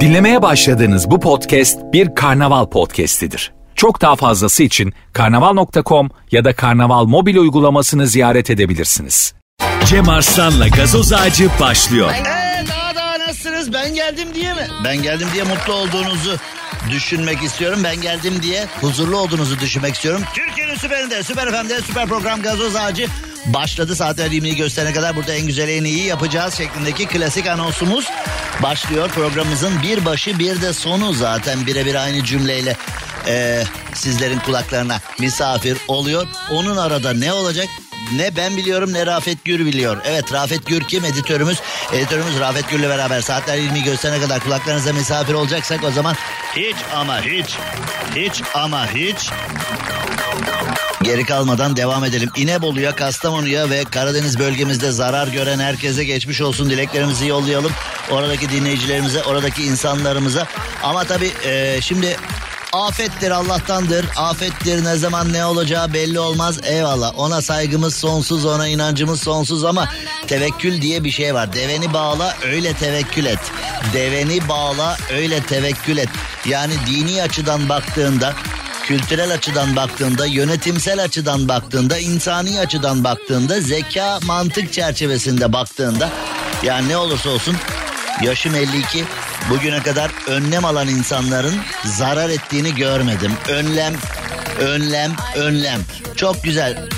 Dinlemeye başladığınız bu podcast bir karnaval podcastidir. Çok daha fazlası için karnaval.com ya da karnaval mobil uygulamasını ziyaret edebilirsiniz. Cem Arslan'la gazoz ağacı başlıyor. Ee, daha daha nasılsınız? Ben geldim diye mi? Ben geldim diye mutlu olduğunuzu düşünmek istiyorum. Ben geldim diye huzurlu olduğunuzu düşünmek istiyorum. Türkiye'nin süperinde, süper FM'de süper program Gazoz Ağacı başladı. Saatler 20'yi gösterene kadar burada en güzel en iyi yapacağız şeklindeki klasik anonsumuz başlıyor. Programımızın bir başı bir de sonu zaten birebir aynı cümleyle e, sizlerin kulaklarına misafir oluyor. Onun arada ne olacak? Ne ben biliyorum ne Rafet Gür biliyor. Evet Rafet Gür kim? Editörümüz. Editörümüz Rafet Gür'le beraber saatler 20'yi gösterene kadar kulaklarınıza misafir olacaksak o zaman hiç ama hiç hiç ama hiç Geri kalmadan devam edelim. İnebolu'ya, Kastamonu'ya ve Karadeniz bölgemizde zarar gören herkese geçmiş olsun dileklerimizi yollayalım. Oradaki dinleyicilerimize, oradaki insanlarımıza. Ama tabii e, şimdi afettir Allah'tandır. Afettir ne zaman ne olacağı belli olmaz. Eyvallah ona saygımız sonsuz, ona inancımız sonsuz ama tevekkül diye bir şey var. Deveni bağla öyle tevekkül et. Deveni bağla öyle tevekkül et. Yani dini açıdan baktığında kültürel açıdan baktığında, yönetimsel açıdan baktığında, insani açıdan baktığında, zeka, mantık çerçevesinde baktığında yani ne olursa olsun yaşım 52 bugüne kadar önlem alan insanların zarar ettiğini görmedim. Önlem, önlem, önlem. Çok güzel.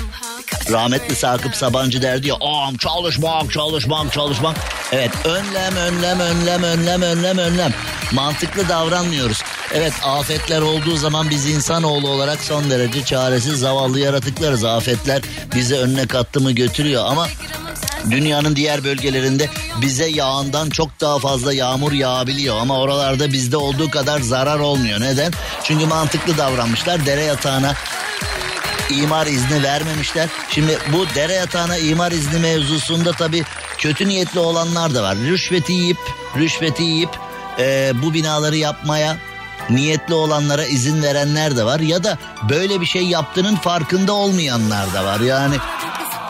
Rahmetli Sakıp Sabancı derdi ya ağam çalışmak çalışmak çalışmak. Evet önlem önlem önlem önlem önlem önlem. Mantıklı davranmıyoruz. Evet afetler olduğu zaman biz insanoğlu olarak son derece çaresiz zavallı yaratıklarız. Afetler bize önüne kattı mı götürüyor ama dünyanın diğer bölgelerinde bize yağından çok daha fazla yağmur yağabiliyor ama oralarda bizde olduğu kadar zarar olmuyor. Neden? Çünkü mantıklı davranmışlar. Dere yatağına imar izni vermemişler. Şimdi bu dere yatağına imar izni mevzusunda tabii kötü niyetli olanlar da var. Rüşveti yiyip, rüşveti yiyip e, bu binaları yapmaya niyetli olanlara izin verenler de var. Ya da böyle bir şey yaptığının farkında olmayanlar da var. Yani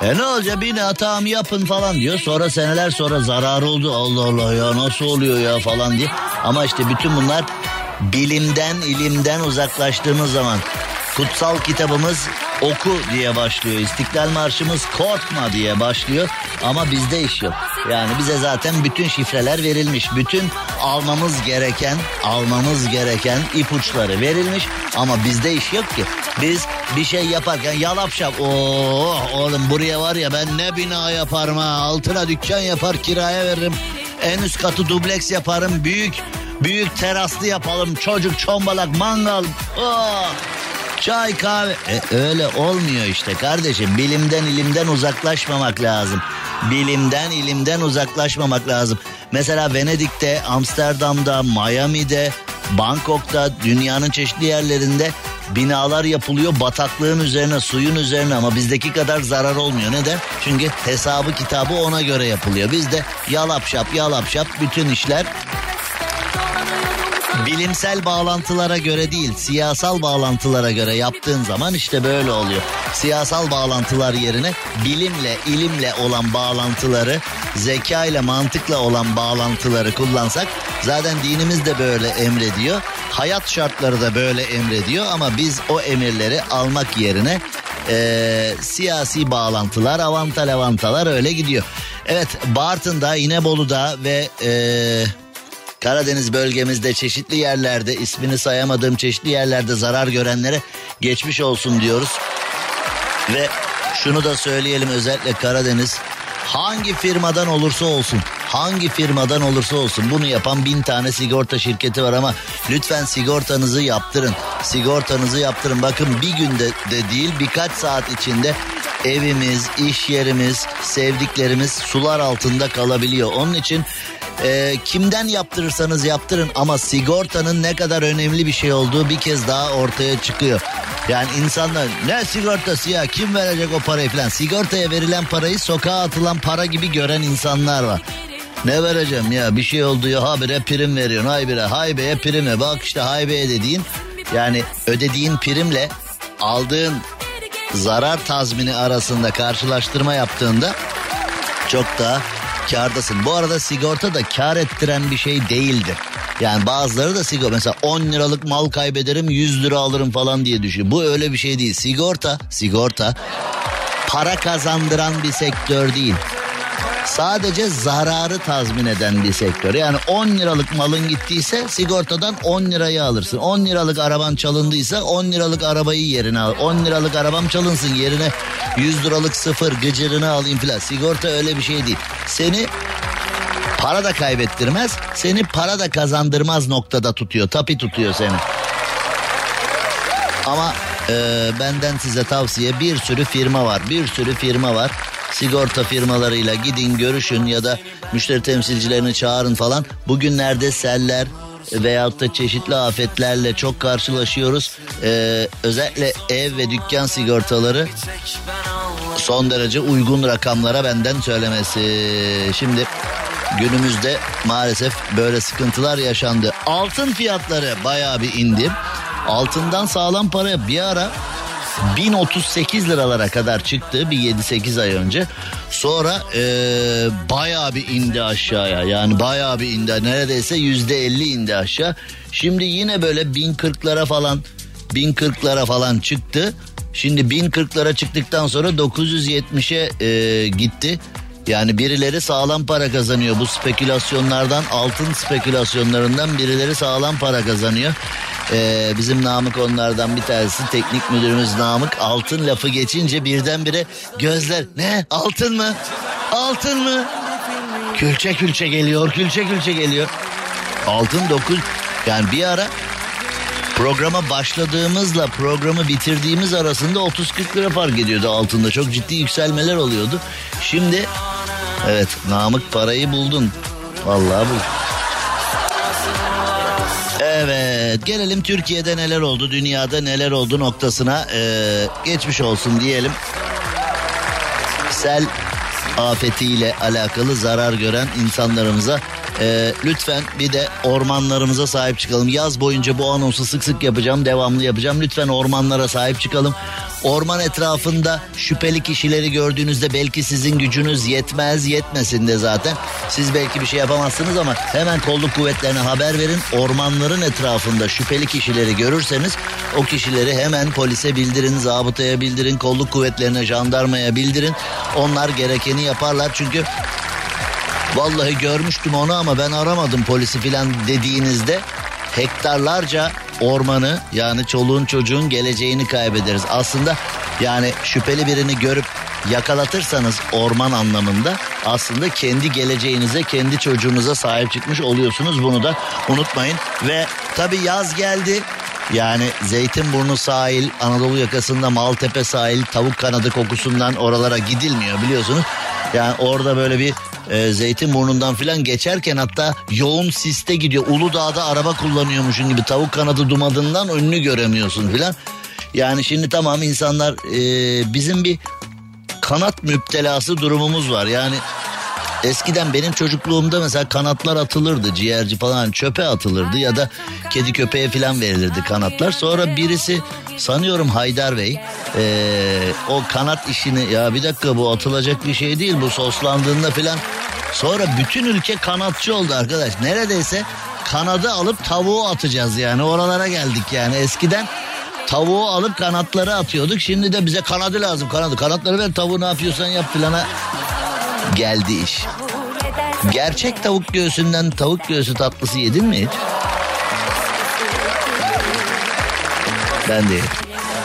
e ne olacak bina tamam yapın falan diyor. Sonra seneler sonra zarar oldu. Allah Allah ya nasıl oluyor ya falan diye. Ama işte bütün bunlar bilimden ilimden uzaklaştığımız zaman kutsal kitabımız oku diye başlıyor. İstiklal Marşımız korkma diye başlıyor. Ama bizde iş yok. Yani bize zaten bütün şifreler verilmiş. Bütün almamız gereken, almamız gereken ipuçları verilmiş. Ama bizde iş yok ki. Biz bir şey yaparken yalap şap. Oğlum buraya var ya ben ne bina yaparım ha. Altına dükkan yapar kiraya veririm. En üst katı dubleks yaparım. Büyük büyük teraslı yapalım. Çocuk çombalak mangal. Oh. Çay kahve. E, öyle olmuyor işte kardeşim. Bilimden ilimden uzaklaşmamak lazım. Bilimden ilimden uzaklaşmamak lazım. Mesela Venedik'te, Amsterdam'da, Miami'de, Bangkok'ta, dünyanın çeşitli yerlerinde binalar yapılıyor bataklığın üzerine, suyun üzerine ama bizdeki kadar zarar olmuyor. Neden? Çünkü hesabı kitabı ona göre yapılıyor. Bizde yalap şap yalap şap bütün işler bilimsel bağlantılara göre değil, siyasal bağlantılara göre yaptığın zaman işte böyle oluyor. Siyasal bağlantılar yerine bilimle, ilimle olan bağlantıları, zeka ile mantıkla olan bağlantıları kullansak zaten dinimiz de böyle emrediyor. Hayat şartları da böyle emrediyor ama biz o emirleri almak yerine e, siyasi bağlantılar, avantal avantalar öyle gidiyor. Evet Bartın'da, İnebolu'da ve e, Karadeniz bölgemizde çeşitli yerlerde ismini sayamadığım çeşitli yerlerde zarar görenlere geçmiş olsun diyoruz. Ve şunu da söyleyelim özellikle Karadeniz hangi firmadan olursa olsun hangi firmadan olursa olsun bunu yapan bin tane sigorta şirketi var ama lütfen sigortanızı yaptırın. Sigortanızı yaptırın. Bakın bir günde de değil birkaç saat içinde evimiz, iş yerimiz, sevdiklerimiz sular altında kalabiliyor. Onun için e, kimden yaptırırsanız yaptırın ama sigortanın ne kadar önemli bir şey olduğu bir kez daha ortaya çıkıyor. Yani insanlar ne sigortası ya kim verecek o parayı falan. Sigortaya verilen parayı sokağa atılan para gibi gören insanlar var. Ne vereceğim ya bir şey oldu ya habire prim veriyorsun haybire haybeye prime bak işte haybeye dediğin yani ödediğin primle aldığın zarar tazmini arasında karşılaştırma yaptığında çok daha kardasın. Bu arada sigorta da kar ettiren bir şey değildir. Yani bazıları da sigorta mesela 10 liralık mal kaybederim 100 lira alırım falan diye düşünüyor. Bu öyle bir şey değil. Sigorta, sigorta para kazandıran bir sektör değil. Sadece zararı tazmin eden bir sektör. Yani 10 liralık malın gittiyse sigortadan 10 lirayı alırsın. 10 liralık araban çalındıysa 10 liralık arabayı yerine al. 10 liralık arabam çalınsın yerine 100 liralık sıfır gıcırını alayım filan. Sigorta öyle bir şey değil. Seni para da kaybettirmez, seni para da kazandırmaz noktada tutuyor. Tapi tutuyor seni. Ama e, benden size tavsiye bir sürü firma var. Bir sürü firma var sigorta firmalarıyla gidin görüşün ya da müşteri temsilcilerini çağırın falan. Bugünlerde seller veyahut da çeşitli afetlerle çok karşılaşıyoruz. Ee, özellikle ev ve dükkan sigortaları son derece uygun rakamlara benden söylemesi. Şimdi günümüzde maalesef böyle sıkıntılar yaşandı. Altın fiyatları bayağı bir indi. Altından sağlam para bir ara 1038 liralara kadar çıktı bir 7-8 ay önce. Sonra ee, bayağı bir indi aşağıya. Yani bayağı bir indi. Neredeyse yüzde 50 indi aşağı. Şimdi yine böyle 1040'lara falan 1040'lara falan çıktı. Şimdi 1040'lara çıktıktan sonra 970'e e, gitti. Yani birileri sağlam para kazanıyor. Bu spekülasyonlardan, altın spekülasyonlarından birileri sağlam para kazanıyor. Ee, bizim Namık onlardan bir tanesi. Teknik müdürümüz Namık. Altın lafı geçince birdenbire gözler ne altın mı? Altın mı? Külçe külçe geliyor, külçe külçe geliyor. Altın dokuz yani bir ara programa başladığımızla programı bitirdiğimiz arasında 30-40 lira fark ediyordu altında. Çok ciddi yükselmeler oluyordu. Şimdi evet Namık parayı buldun. Vallahi bu. Evet gelelim Türkiye'de neler oldu dünyada neler oldu noktasına ee, geçmiş olsun diyelim. Sel afetiyle alakalı zarar gören insanlarımıza ee, lütfen bir de ormanlarımıza sahip çıkalım. Yaz boyunca bu anonsu sık sık yapacağım, devamlı yapacağım. Lütfen ormanlara sahip çıkalım. Orman etrafında şüpheli kişileri gördüğünüzde belki sizin gücünüz yetmez, yetmesin de zaten. Siz belki bir şey yapamazsınız ama hemen kolluk kuvvetlerine haber verin. Ormanların etrafında şüpheli kişileri görürseniz o kişileri hemen polise bildirin, zabıtaya bildirin, kolluk kuvvetlerine, jandarmaya bildirin. Onlar gerekeni yaparlar çünkü Vallahi görmüştüm onu ama ben aramadım polisi filan dediğinizde hektarlarca ormanı yani çoluğun çocuğun geleceğini kaybederiz. Aslında yani şüpheli birini görüp yakalatırsanız orman anlamında aslında kendi geleceğinize kendi çocuğunuza sahip çıkmış oluyorsunuz bunu da unutmayın ve tabi yaz geldi yani Zeytinburnu sahil, Anadolu yakasında Maltepe sahil, tavuk kanadı kokusundan oralara gidilmiyor biliyorsunuz. Yani orada böyle bir e, Zeytinburnu'ndan filan geçerken hatta yoğun siste gidiyor. Uludağ'da araba kullanıyormuşsun gibi tavuk kanadı dumadından önünü göremiyorsun filan. Yani şimdi tamam insanlar e, bizim bir kanat müptelası durumumuz var. Yani Eskiden benim çocukluğumda mesela kanatlar atılırdı ciğerci falan çöpe atılırdı ya da kedi köpeğe falan verilirdi kanatlar. Sonra birisi sanıyorum Haydar Bey ee, o kanat işini ya bir dakika bu atılacak bir şey değil bu soslandığında falan. Sonra bütün ülke kanatçı oldu arkadaş neredeyse kanadı alıp tavuğu atacağız yani oralara geldik yani eskiden tavuğu alıp kanatları atıyorduk. Şimdi de bize kanadı lazım kanadı. Kanatları ver tavuğu ne yapıyorsan yap filana geldi iş. Gerçek tavuk göğsünden tavuk göğsü tatlısı yedin mi hiç? Ben de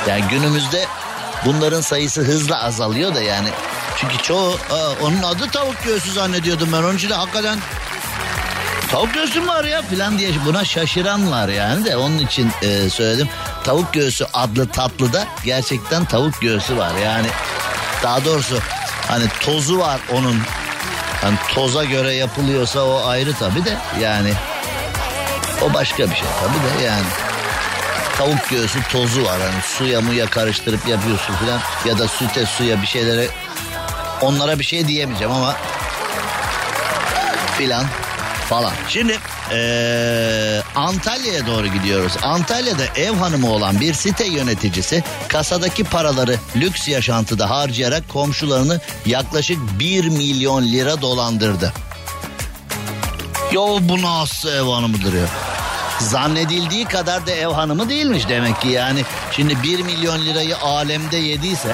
Yani günümüzde bunların sayısı hızla azalıyor da yani. Çünkü çoğu aa, onun adı tavuk göğsü zannediyordum ben. Onun için de hakikaten tavuk göğsü var ya falan diye buna şaşıran var yani de onun için e, söyledim. Tavuk göğsü adlı tatlıda gerçekten tavuk göğsü var yani. Daha doğrusu Hani tozu var onun. Hani toza göre yapılıyorsa o ayrı tabii de yani. O başka bir şey tabii de yani. Tavuk göğsü tozu var hani suya muya karıştırıp yapıyorsun filan ya da süte suya bir şeylere onlara bir şey diyemeyeceğim ama filan falan. Şimdi ee, Antalya'ya doğru gidiyoruz. Antalya'da ev hanımı olan bir site yöneticisi kasadaki paraları lüks yaşantıda harcayarak komşularını yaklaşık 1 milyon lira dolandırdı. Yo bu nasıl ev hanımıdır ya? Zannedildiği kadar da ev hanımı değilmiş demek ki yani. Şimdi 1 milyon lirayı alemde yediyse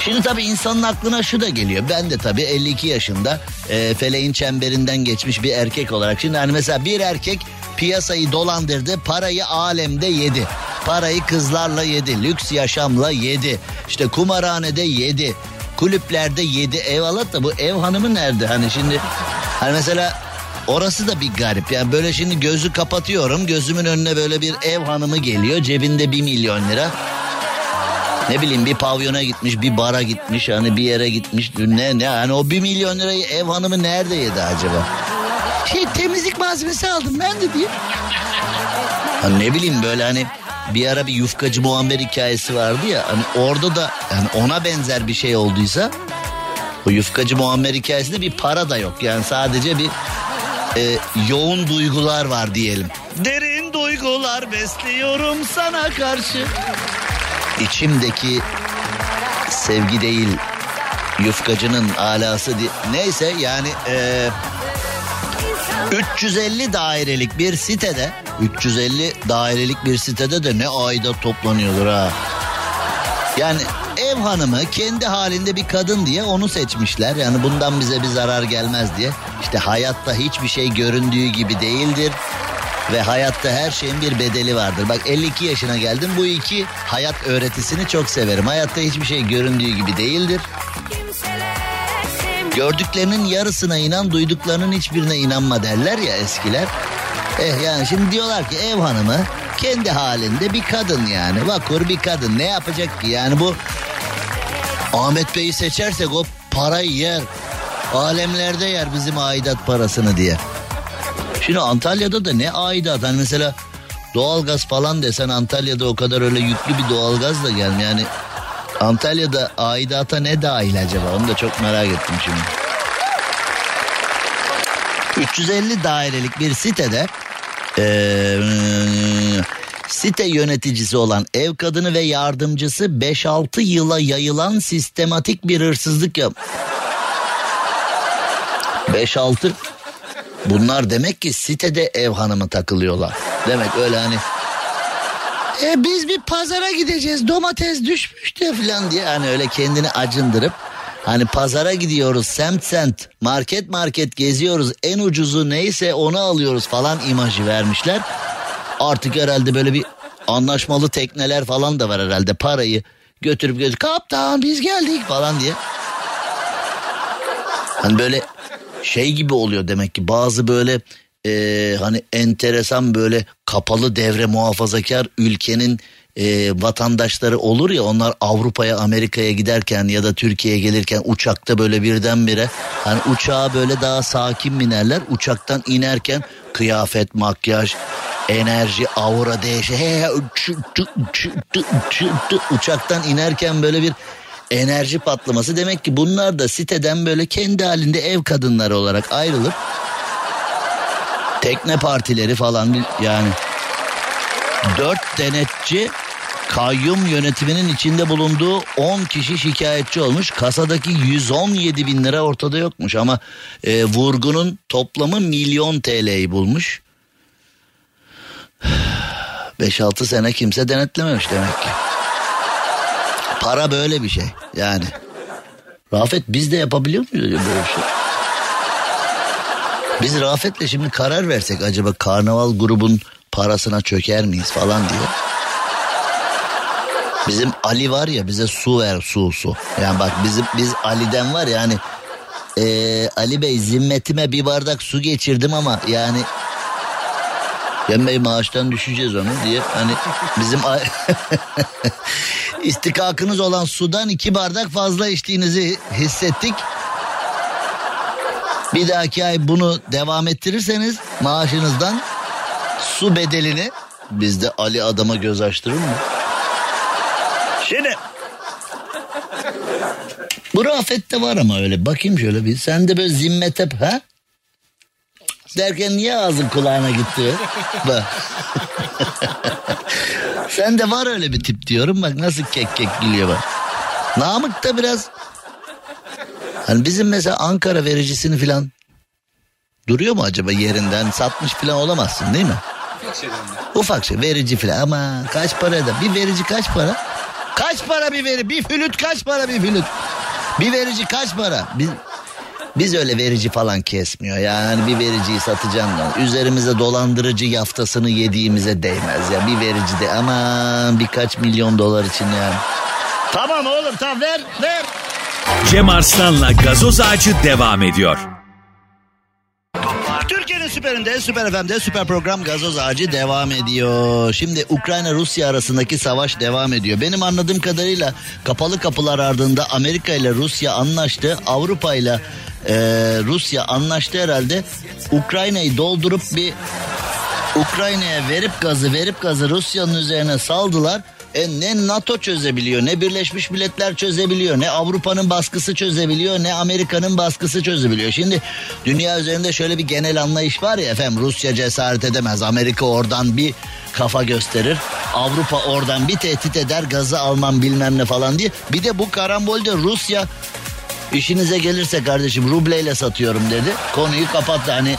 Şimdi tabii insanın aklına şu da geliyor. Ben de tabii 52 yaşında e, feleğin çemberinden geçmiş bir erkek olarak. Şimdi hani mesela bir erkek piyasayı dolandırdı, parayı alemde yedi. Parayı kızlarla yedi, lüks yaşamla yedi. İşte kumarhanede yedi, kulüplerde yedi. Eyvallah da bu ev hanımı nerede? Hani şimdi hani mesela Orası da bir garip. Yani böyle şimdi gözü kapatıyorum. Gözümün önüne böyle bir ev hanımı geliyor. Cebinde bir milyon lira. Ne bileyim bir pavyona gitmiş, bir bara gitmiş, hani bir yere gitmiş. Ne ne hani o bir milyon lirayı ev hanımı nerede yedi acaba? Şey temizlik malzemesi aldım ben de diye. Hani ne bileyim böyle hani bir ara bir yufkacı Muammer hikayesi vardı ya. Hani orada da yani ona benzer bir şey olduysa o yufkacı Muammer hikayesinde bir para da yok. Yani sadece bir e, yoğun duygular var diyelim. Derin duygular besliyorum sana karşı içimdeki sevgi değil yufkacının alası di- neyse yani e, 350 dairelik bir sitede 350 dairelik bir sitede de ne ayda toplanıyordur ha. Yani ev hanımı kendi halinde bir kadın diye onu seçmişler. Yani bundan bize bir zarar gelmez diye. İşte hayatta hiçbir şey göründüğü gibi değildir. Ve hayatta her şeyin bir bedeli vardır. Bak 52 yaşına geldim bu iki hayat öğretisini çok severim. Hayatta hiçbir şey göründüğü gibi değildir. Gördüklerinin yarısına inan duyduklarının hiçbirine inanma derler ya eskiler. Eh yani şimdi diyorlar ki ev hanımı kendi halinde bir kadın yani. Vakur bir kadın ne yapacak ki yani bu Ahmet Bey'i seçersek o parayı yer. Alemlerde yer bizim aidat parasını diye. Şimdi Antalya'da da ne aidat hani mesela doğalgaz falan desen Antalya'da o kadar öyle yüklü bir doğalgaz da gelmiyor. Yani Antalya'da aidata ne dahil acaba onu da çok merak ettim şimdi. 350 dairelik bir sitede ee, site yöneticisi olan ev kadını ve yardımcısı 5-6 yıla yayılan sistematik bir hırsızlık yap. 5-6 Bunlar demek ki sitede ev hanımı takılıyorlar. Demek öyle hani e biz bir pazara gideceğiz domates düşmüş de falan diye hani öyle kendini acındırıp hani pazara gidiyoruz semt semt market market geziyoruz en ucuzu neyse onu alıyoruz falan imajı vermişler. Artık herhalde böyle bir anlaşmalı tekneler falan da var herhalde. Parayı götürüp götürüp kaptan biz geldik falan diye. Hani böyle şey gibi oluyor demek ki. Bazı böyle e, hani enteresan böyle kapalı devre muhafazakar ülkenin e, vatandaşları olur ya onlar Avrupa'ya Amerika'ya giderken ya da Türkiye'ye gelirken uçakta böyle birdenbire hani uçağa böyle daha sakin binerler. Uçaktan inerken kıyafet makyaj enerji aura değişe uçaktan inerken böyle bir enerji patlaması. Demek ki bunlar da siteden böyle kendi halinde ev kadınları olarak ayrılıp tekne partileri falan yani. Dört denetçi kayyum yönetiminin içinde bulunduğu 10 kişi şikayetçi olmuş. Kasadaki 117 bin lira ortada yokmuş ama e, vurgunun toplamı milyon TL'yi bulmuş. 5-6 sene kimse denetlememiş demek ki. Para böyle bir şey yani. Rafet biz de yapabiliyor muyuz böyle bir şey? Biz Rafet'le şimdi karar versek acaba karnaval grubun parasına çöker miyiz falan diye. Bizim Ali var ya bize su ver su su. Yani bak bizim biz Ali'den var yani ee, Ali Bey zimmetime bir bardak su geçirdim ama yani ben Bey maaştan düşeceğiz onu diye hani bizim istikakınız olan sudan iki bardak fazla içtiğinizi hissettik. Bir dahaki ay bunu devam ettirirseniz maaşınızdan su bedelini bizde Ali adama göz açtırır mı? Şimdi bu Rafet'te var ama öyle bakayım şöyle bir sen de böyle zimmet hep ha? Derken niye ağzın kulağına gitti? Bak. Sen de var öyle bir tip diyorum bak nasıl kek kek gülüyor bak. Namık da biraz Hani bizim mesela Ankara vericisini filan duruyor mu acaba yerinden satmış filan olamazsın değil mi? Ufak şey verici filan ama kaç para da bir verici kaç para? Kaç para bir veri bir flüt kaç para bir flüt? Bir verici kaç para? Biz, biz öyle verici falan kesmiyor. Yani bir vericiyi satacağım da üzerimize dolandırıcı yaftasını yediğimize değmez ya. Bir verici de aman birkaç milyon dolar için yani. Tamam oğlum tamam ver ver. Cem Arslan'la gazoz ağacı devam ediyor. Türkiye'nin süperinde, süper FM'de süper program gazoz ağacı devam ediyor. Şimdi Ukrayna-Rusya arasındaki savaş devam ediyor. Benim anladığım kadarıyla kapalı kapılar ardında Amerika ile Rusya anlaştı. Avrupa ile e, Rusya anlaştı herhalde. Ukrayna'yı doldurup bir Ukrayna'ya verip gazı verip gazı Rusya'nın üzerine saldılar. E ne NATO çözebiliyor, ne Birleşmiş Milletler çözebiliyor, ne Avrupa'nın baskısı çözebiliyor, ne Amerika'nın baskısı çözebiliyor. Şimdi dünya üzerinde şöyle bir genel anlayış var ya efendim Rusya cesaret edemez. Amerika oradan bir kafa gösterir. Avrupa oradan bir tehdit eder gazı almam bilmem ne falan diye. Bir de bu karambolde Rusya işinize gelirse kardeşim rubleyle satıyorum dedi. Konuyu kapattı hani.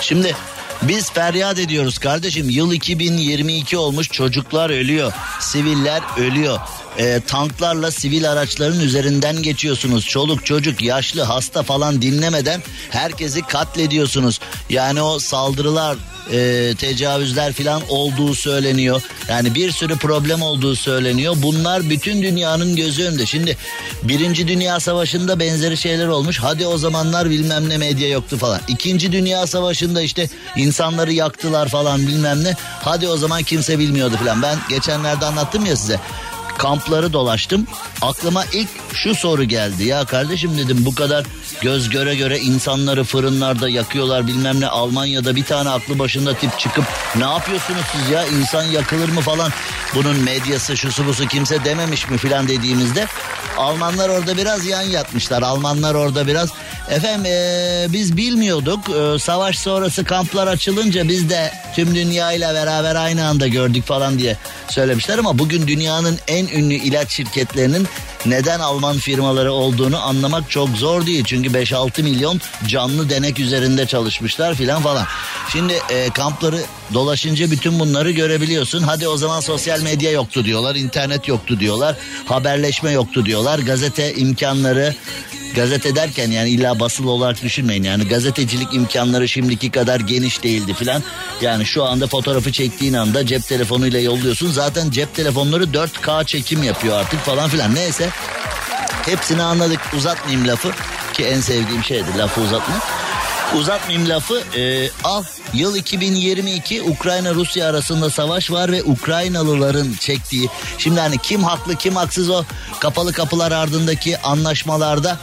Şimdi biz feryat ediyoruz kardeşim. Yıl 2022 olmuş çocuklar ölüyor. Siviller ölüyor. Ee, tanklarla sivil araçların üzerinden geçiyorsunuz. Çoluk çocuk yaşlı hasta falan dinlemeden herkesi katlediyorsunuz. Yani o saldırılar e, tecavüzler falan olduğu söyleniyor. Yani bir sürü problem olduğu söyleniyor. Bunlar bütün dünyanın gözü önünde. Şimdi Birinci Dünya Savaşı'nda benzeri şeyler olmuş. Hadi o zamanlar bilmem ne medya yoktu falan. İkinci Dünya Savaşı'nda işte insanları yaktılar falan bilmem ne. Hadi o zaman kimse bilmiyordu falan. Ben geçenlerde anlattım ya size kampları dolaştım. Aklıma ilk şu soru geldi. Ya kardeşim dedim bu kadar göz göre göre insanları fırınlarda yakıyorlar bilmem ne. Almanya'da bir tane aklı başında tip çıkıp ne yapıyorsunuz siz ya insan yakılır mı falan. Bunun medyası şusu busu kimse dememiş mi filan dediğimizde Almanlar orada biraz yan yatmışlar. Almanlar orada biraz efendim ee, biz bilmiyorduk. E, savaş sonrası kamplar açılınca biz de tüm dünya ile beraber aynı anda gördük falan diye söylemişler ama bugün dünyanın en ünlü ilaç şirketlerinin neden Alman firmaları olduğunu anlamak çok zor değil. Çünkü 5-6 milyon canlı denek üzerinde çalışmışlar filan falan. Şimdi e, kampları dolaşınca bütün bunları görebiliyorsun. Hadi o zaman sosyal medya yoktu diyorlar, internet yoktu diyorlar, haberleşme yoktu diyorlar, gazete imkanları Gazete derken yani illa basılı olarak düşünmeyin yani gazetecilik imkanları şimdiki kadar geniş değildi filan. Yani şu anda fotoğrafı çektiğin anda cep telefonuyla yolluyorsun. Zaten cep telefonları 4K çekim yapıyor artık falan filan. Neyse hepsini anladık uzatmayayım lafı ki en sevdiğim şeydir lafı uzatmak. Uzatmayayım lafı e, al yıl 2022 Ukrayna Rusya arasında savaş var ve Ukraynalıların çektiği şimdi hani kim haklı kim haksız o kapalı kapılar ardındaki anlaşmalarda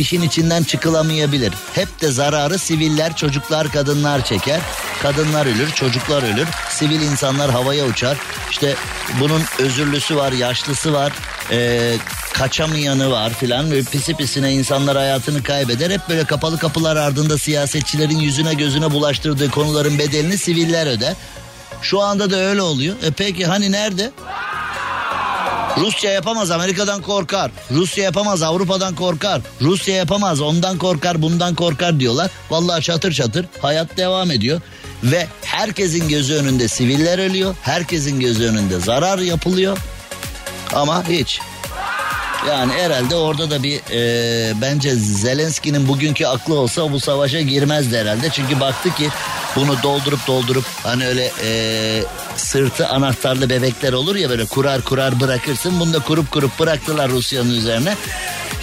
işin içinden çıkılamayabilir. Hep de zararı siviller, çocuklar, kadınlar çeker. Kadınlar ölür, çocuklar ölür. Sivil insanlar havaya uçar. İşte bunun özürlüsü var, yaşlısı var. Ee, kaçamayanı var filan böyle pisi pisine insanlar hayatını kaybeder. Hep böyle kapalı kapılar ardında siyasetçilerin yüzüne gözüne bulaştırdığı konuların bedelini siviller öder. Şu anda da öyle oluyor. E peki hani nerede? Rusya yapamaz Amerika'dan korkar. Rusya yapamaz Avrupa'dan korkar. Rusya yapamaz ondan korkar bundan korkar diyorlar. Vallahi çatır çatır hayat devam ediyor. Ve herkesin gözü önünde siviller ölüyor. Herkesin gözü önünde zarar yapılıyor. Ama hiç yani herhalde orada da bir e, bence Zelenski'nin bugünkü aklı olsa bu savaşa girmezdi herhalde. Çünkü baktı ki bunu doldurup doldurup hani öyle e, sırtı anahtarlı bebekler olur ya böyle kurar kurar bırakırsın. Bunu da kurup kurup bıraktılar Rusya'nın üzerine.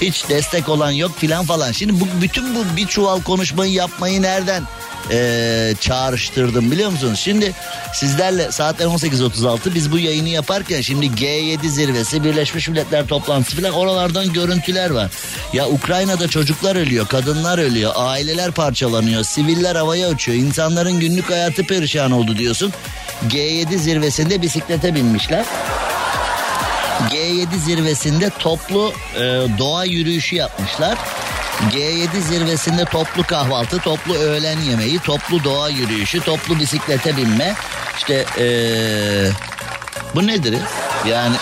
Hiç destek olan yok filan falan. Şimdi bu bütün bu bir çuval konuşmayı yapmayı nereden e, çağrıştırdım biliyor musunuz? Şimdi sizlerle saatler 18.36 biz bu yayını yaparken şimdi G7 zirvesi Birleşmiş Milletler toplantısı falan oralardan görüntüler var. Ya Ukrayna'da çocuklar ölüyor, kadınlar ölüyor, aileler parçalanıyor, siviller havaya uçuyor, insanların günlük hayatı perişan oldu diyorsun. G7 zirvesinde bisiklete binmişler. G7 zirvesinde toplu e, doğa yürüyüşü yapmışlar. G7 zirvesinde toplu kahvaltı, toplu öğlen yemeği, toplu doğa yürüyüşü, toplu bisiklete binme. İşte ee, bu nedir? Yani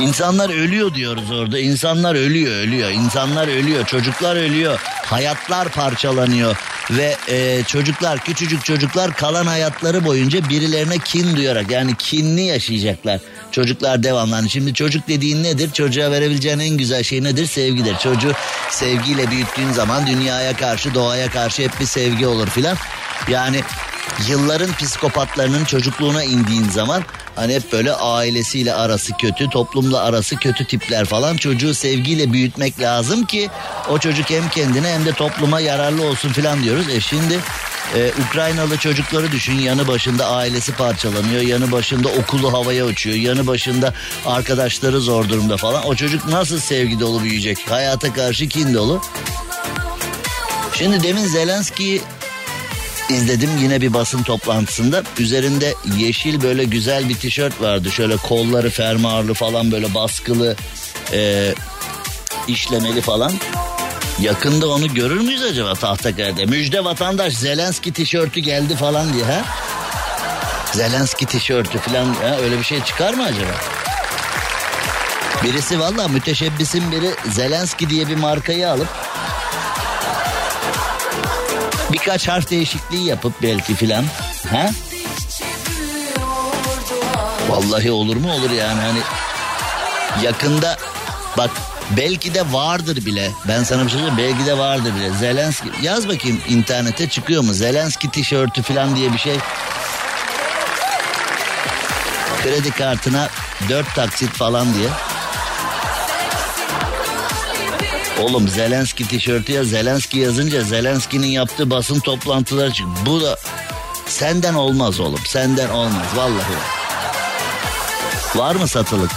İnsanlar ölüyor diyoruz orada. İnsanlar ölüyor, ölüyor. İnsanlar ölüyor, çocuklar ölüyor. Hayatlar parçalanıyor ve e, çocuklar, küçücük çocuklar kalan hayatları boyunca birilerine kin duyarak yani kinli yaşayacaklar. Çocuklar devamlı. Hani şimdi çocuk dediğin nedir? Çocuğa verebileceğin en güzel şey nedir? Sevgidir. Çocuğu sevgiyle büyüttüğün zaman dünyaya karşı, doğaya karşı hep bir sevgi olur filan. Yani yılların psikopatlarının çocukluğuna indiğin zaman hani hep böyle ailesiyle arası kötü, toplumla arası kötü tipler falan çocuğu sevgiyle büyütmek lazım ki o çocuk hem kendine hem de topluma yararlı olsun filan diyoruz. E şimdi ee, Ukraynalı çocukları düşün yanı başında ailesi parçalanıyor yanı başında okulu havaya uçuyor yanı başında arkadaşları zor durumda falan o çocuk nasıl sevgi dolu büyüyecek hayata karşı kin dolu. Şimdi demin Zelenski izledim yine bir basın toplantısında. Üzerinde yeşil böyle güzel bir tişört vardı. Şöyle kolları fermuarlı falan böyle baskılı e, işlemeli falan. Yakında onu görür müyüz acaba Tahtakale'de? Müjde vatandaş Zelenski tişörtü geldi falan diye ha? Zelenski tişörtü falan ha? öyle bir şey çıkar mı acaba? Birisi valla müteşebbisin biri Zelenski diye bir markayı alıp birkaç harf değişikliği yapıp belki filan. Ha? Vallahi olur mu olur yani hani yakında bak belki de vardır bile. Ben sana bir şey söyleyeyim belki de vardır bile. Zelenski yaz bakayım internete çıkıyor mu? Zelenski tişörtü falan diye bir şey. Kredi kartına dört taksit falan diye. Oğlum Zelenski tişörtü ya Zelenski yazınca Zelenski'nin yaptığı basın toplantıları çık. Bu da senden olmaz oğlum. Senden olmaz vallahi. Var mı satılık?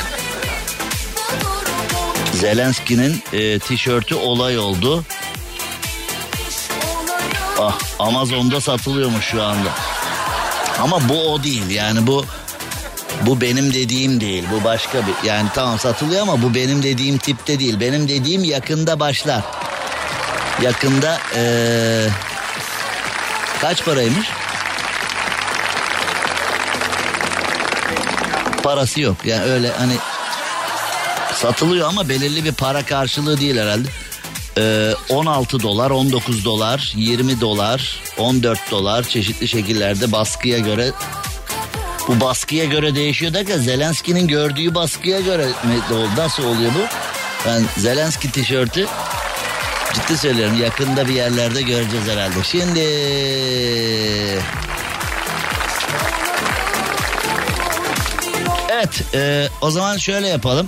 Zelenski'nin e, tişörtü olay oldu. Ah Amazon'da satılıyormuş şu anda. Ama bu o değil yani bu bu benim dediğim değil. Bu başka bir yani tamam satılıyor ama bu benim dediğim tipte değil. Benim dediğim yakında başlar. Yakında ee, kaç paraymış? Parası yok. Yani öyle hani satılıyor ama belirli bir para karşılığı değil herhalde. Ee, 16 dolar, 19 dolar, 20 dolar, 14 dolar çeşitli şekillerde baskıya göre bu baskıya göre değişiyor derken Zelenski'nin gördüğü baskıya göre nasıl oluyor bu? Ben Zelenski tişörtü ciddi söylüyorum yakında bir yerlerde göreceğiz herhalde. Şimdi Evet e, o zaman şöyle yapalım.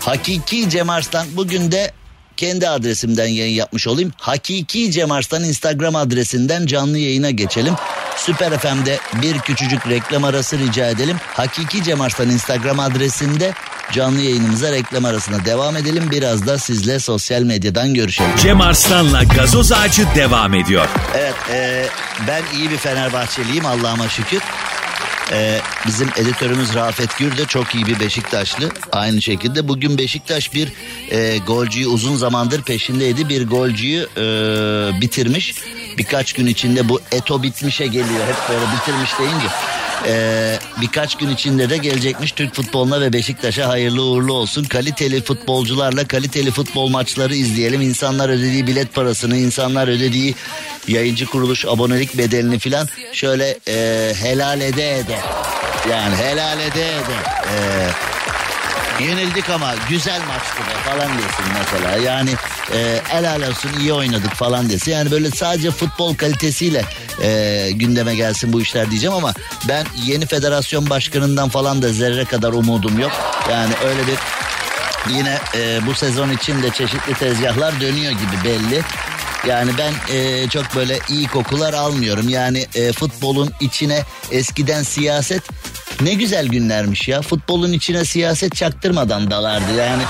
Hakiki Cem Arslan bugün de kendi adresimden yayın yapmış olayım. Hakiki Cem Arslan Instagram adresinden canlı yayına geçelim. Süper FM'de bir küçücük reklam arası rica edelim. Hakiki Cem Arslan Instagram adresinde canlı yayınımıza reklam arasına devam edelim. Biraz da sizle sosyal medyadan görüşelim. Cem Arslan'la gazoz ağacı devam ediyor. Evet e, ben iyi bir Fenerbahçeliyim Allah'ıma şükür. Ee, bizim editörümüz Rafet Gür de çok iyi bir Beşiktaşlı. Aynı şekilde bugün Beşiktaş bir e, golcüyü uzun zamandır peşindeydi. Bir golcüyü e, bitirmiş. Birkaç gün içinde bu Eto bitmişe geliyor. Hep böyle bitirmiş deyince. Ee, birkaç gün içinde de gelecekmiş Türk futboluna ve Beşiktaş'a hayırlı uğurlu olsun. Kaliteli futbolcularla kaliteli futbol maçları izleyelim. İnsanlar ödediği bilet parasını, insanlar ödediği yayıncı kuruluş abonelik bedelini filan şöyle e, helal ede ede. Yani helal ede ede. Ee, Yenildik ama güzel maçtı be falan desin mesela. Yani e, helal olsun iyi oynadık falan desin. Yani böyle sadece futbol kalitesiyle e, gündeme gelsin bu işler diyeceğim ama ben yeni federasyon başkanından falan da zerre kadar umudum yok. Yani öyle bir yine e, bu sezon için de çeşitli tezgahlar dönüyor gibi belli. Yani ben e, çok böyle iyi kokular almıyorum. Yani e, futbolun içine eskiden siyaset ne güzel günlermiş ya. Futbolun içine siyaset çaktırmadan dalardı yani.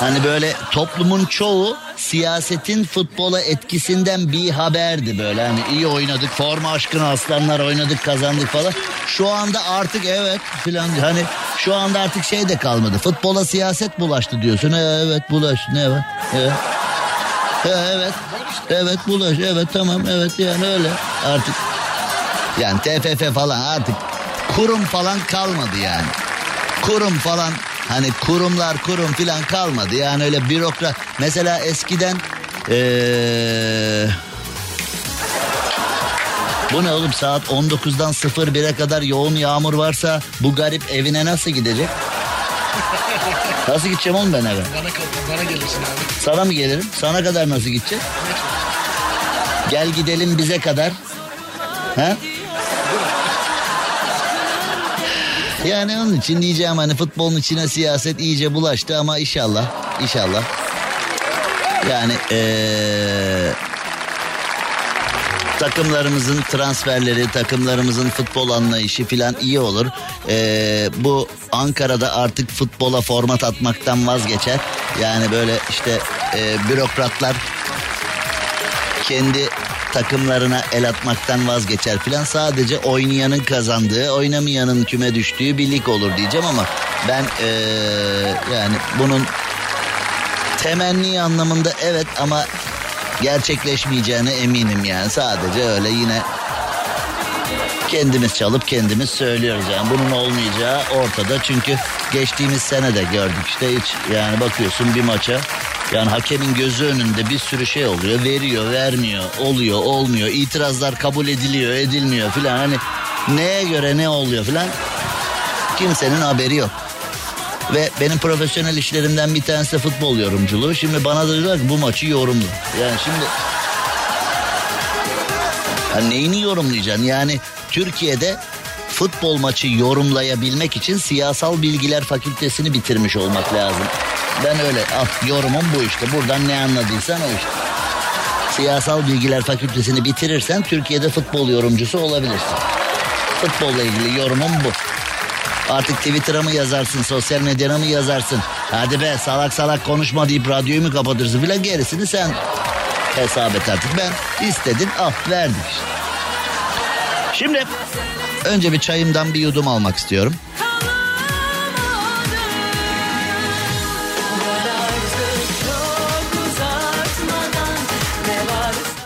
Hani böyle toplumun çoğu siyasetin futbola etkisinden bir haberdi böyle. Hani iyi oynadık, forma aşkına aslanlar oynadık, kazandık falan. Şu anda artık evet filan hani şu anda artık şey de kalmadı. Futbola siyaset bulaştı diyorsun. E, evet bulaş ne var? Evet. Evet. Evet bulaş. Evet tamam. Evet yani öyle. Artık yani TFF falan artık kurum falan kalmadı yani. Kurum falan hani kurumlar kurum falan kalmadı. Yani öyle bürokrat. Mesela eskiden ee, bu ne oğlum saat 19'dan 01'e kadar yoğun yağmur varsa bu garip evine nasıl gidecek? Nasıl gideceğim oğlum ben eve? Bana, bana gelirsin abi. Sana mı gelirim? Sana kadar nasıl gideceğiz? Gel gidelim bize kadar. Ha? Yani onun için diyeceğim hani futbolun içine siyaset iyice bulaştı ama inşallah, inşallah. Yani ee, takımlarımızın transferleri, takımlarımızın futbol anlayışı filan iyi olur. Ee, bu Ankara'da artık futbola format atmaktan vazgeçer. Yani böyle işte e, bürokratlar kendi takımlarına el atmaktan vazgeçer filan. Sadece oynayanın kazandığı, oynamayanın küme düştüğü bir lig olur diyeceğim ama ben ee, yani bunun temenni anlamında evet ama gerçekleşmeyeceğine eminim yani. Sadece öyle yine kendimiz çalıp kendimiz söylüyoruz yani bunun olmayacağı ortada çünkü geçtiğimiz sene de gördük işte hiç yani bakıyorsun bir maça yani hakemin gözü önünde bir sürü şey oluyor veriyor vermiyor oluyor olmuyor itirazlar kabul ediliyor edilmiyor filan hani neye göre ne oluyor filan kimsenin haberi yok. Ve benim profesyonel işlerimden bir tanesi futbol yorumculuğu. Şimdi bana da diyorlar ki bu maçı yorumla. Yani şimdi... Ya neyini yorumlayacaksın? Yani Türkiye'de futbol maçı yorumlayabilmek için siyasal bilgiler fakültesini bitirmiş olmak lazım. Ben öyle ah yorumum bu işte. Buradan ne anladıysan o işte. Siyasal bilgiler fakültesini bitirirsen Türkiye'de futbol yorumcusu olabilirsin. Futbolla ilgili yorumum bu. Artık Twitter'a mı yazarsın, sosyal medyana mı yazarsın? Hadi be salak salak konuşma deyip radyoyu mu kapatırsın filan gerisini sen hesap et artık. Ben istedim ah verdim işte. Şimdi önce bir çayımdan bir yudum almak istiyorum.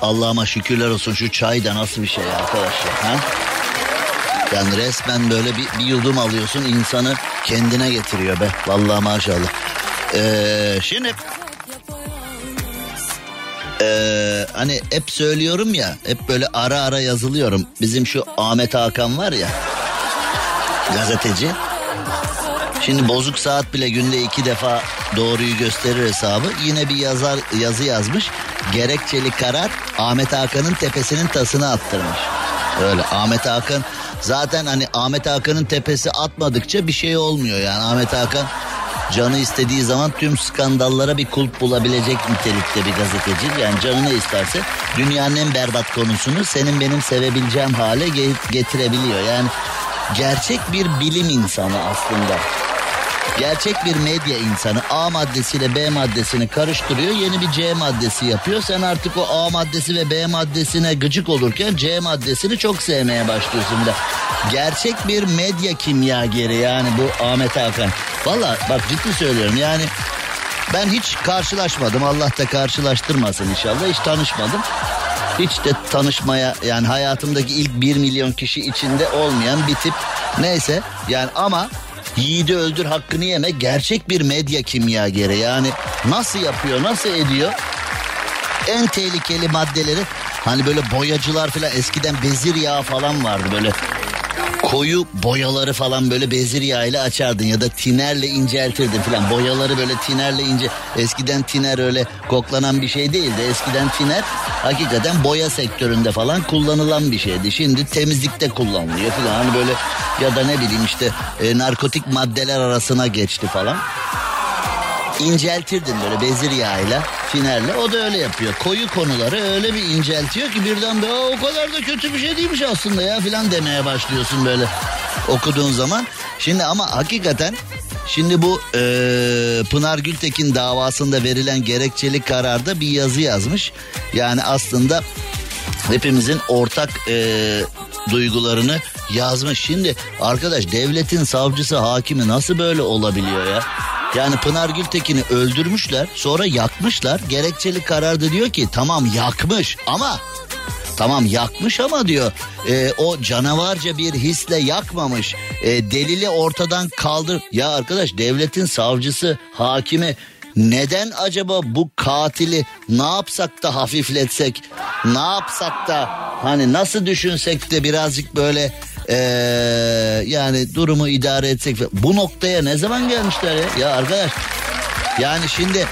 Allah'ıma şükürler olsun şu çay da nasıl bir şey arkadaşlar. Ha? Yani resmen böyle bir, bir yudum alıyorsun insanı kendine getiriyor be. Vallahi maşallah. Ee, şimdi ee, hani hep söylüyorum ya hep böyle ara ara yazılıyorum. Bizim şu Ahmet Hakan var ya gazeteci. Şimdi bozuk saat bile günde iki defa doğruyu gösterir hesabı. Yine bir yazar yazı yazmış. Gerekçeli karar Ahmet Hakan'ın tepesinin tasını attırmış. Öyle Ahmet Hakan zaten hani Ahmet Hakan'ın tepesi atmadıkça bir şey olmuyor yani Ahmet Hakan canı istediği zaman tüm skandallara bir kulp bulabilecek nitelikte bir gazeteci. Yani canı ne isterse dünyanın en berbat konusunu senin benim sevebileceğim hale getirebiliyor. Yani gerçek bir bilim insanı aslında. Gerçek bir medya insanı A maddesiyle B maddesini karıştırıyor. Yeni bir C maddesi yapıyor. Sen artık o A maddesi ve B maddesine gıcık olurken C maddesini çok sevmeye başlıyorsun bile. Gerçek bir medya kimyageri yani bu Ahmet Hakan. Valla bak ciddi söylüyorum yani ben hiç karşılaşmadım. Allah da karşılaştırmasın inşallah. Hiç tanışmadım. Hiç de tanışmaya yani hayatımdaki ilk bir milyon kişi içinde olmayan bir tip. Neyse yani ama yiğidi öldür hakkını yeme. Gerçek bir medya kimyageri. Yani nasıl yapıyor nasıl ediyor? En tehlikeli maddeleri hani böyle boyacılar falan eskiden bezir yağı falan vardı. Böyle koyu boyaları falan böyle bezir yağıyla açardın ya da tinerle inceltirdin falan. Boyaları böyle tinerle ince. Eskiden tiner öyle koklanan bir şey değildi. Eskiden tiner hakikaten boya sektöründe falan kullanılan bir şeydi. Şimdi temizlikte kullanılıyor falan. Hani böyle ya da ne bileyim işte e, narkotik maddeler arasına geçti falan inceltirdin böyle bezir yağıyla, finerle. O da öyle yapıyor. Koyu konuları öyle bir inceltiyor ki birden be o kadar da kötü bir şey değilmiş aslında ya filan demeye başlıyorsun böyle okuduğun zaman. Şimdi ama hakikaten şimdi bu e, Pınar Gültekin davasında verilen gerekçeli kararda bir yazı yazmış. Yani aslında hepimizin ortak e, duygularını yazmış. Şimdi arkadaş devletin savcısı hakimi nasıl böyle olabiliyor ya? Yani Pınar Gültekin'i öldürmüşler sonra yakmışlar. Gerekçeli kararda diyor ki tamam yakmış ama Tamam yakmış ama diyor e, o canavarca bir hisle yakmamış. E, delili ortadan kaldır. Ya arkadaş devletin savcısı, hakimi neden acaba bu katili ne yapsak da hafifletsek, ne yapsak da hani nasıl düşünsek de birazcık böyle ee, yani durumu idare etsek bu noktaya ne zaman gelmişler ya? Ya arkadaş yani şimdi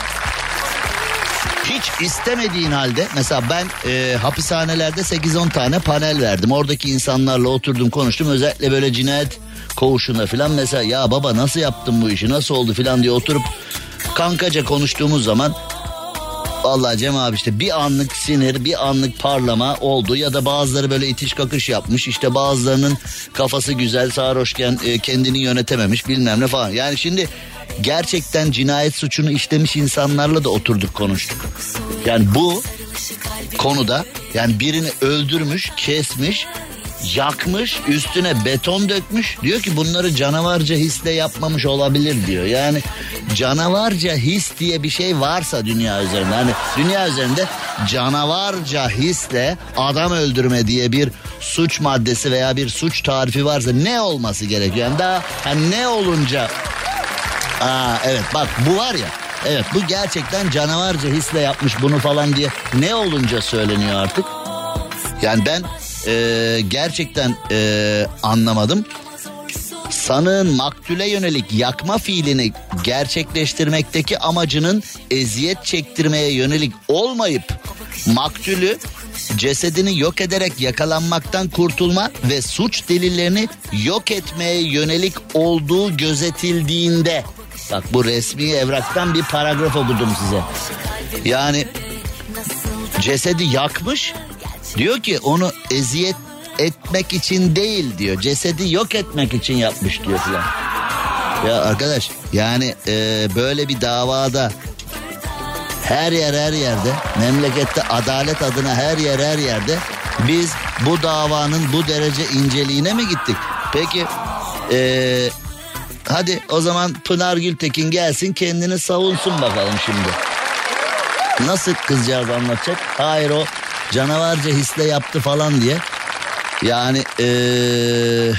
hiç istemediğin halde mesela ben e, hapishanelerde 8-10 tane panel verdim. Oradaki insanlarla oturdum konuştum özellikle böyle cinayet koğuşunda falan mesela ya baba nasıl yaptın bu işi nasıl oldu falan diye oturup kankaca konuştuğumuz zaman Vallahi Cem abi işte bir anlık sinir, bir anlık parlama oldu ya da bazıları böyle itiş kakış yapmış. İşte bazılarının kafası güzel, sarhoşken e, kendini yönetememiş bilmem ne falan. Yani şimdi gerçekten cinayet suçunu işlemiş insanlarla da oturduk konuştuk. Yani bu konuda yani birini öldürmüş, kesmiş, yakmış, üstüne beton dökmüş. Diyor ki bunları canavarca hisle yapmamış olabilir diyor. Yani canavarca his diye bir şey varsa dünya üzerinde. Hani dünya üzerinde canavarca hisle adam öldürme diye bir suç maddesi veya bir suç tarifi varsa ne olması gerekiyor? Yani daha yani ne olunca Aa evet bak bu var ya. Evet bu gerçekten canavarca hisle yapmış bunu falan diye ne olunca söyleniyor artık. Yani ben e, gerçekten e, anlamadım. Sanığın maktule yönelik yakma fiilini gerçekleştirmekteki amacının eziyet çektirmeye yönelik olmayıp maktulü cesedini yok ederek yakalanmaktan kurtulma ve suç delillerini yok etmeye yönelik olduğu gözetildiğinde Bak bu resmi evraktan bir paragraf okudum size. Yani cesedi yakmış. Diyor ki onu eziyet etmek için değil diyor. Cesedi yok etmek için yapmış diyor filan. Ya arkadaş yani e, böyle bir davada her yer her yerde memlekette adalet adına her yer her yerde biz bu davanın bu derece inceliğine mi gittik? Peki e, Hadi o zaman Pınar Gültekin gelsin kendini savunsun bakalım şimdi. Nasıl kızcağız anlatacak? Hayır o canavarca hisle yaptı falan diye. Yani ee...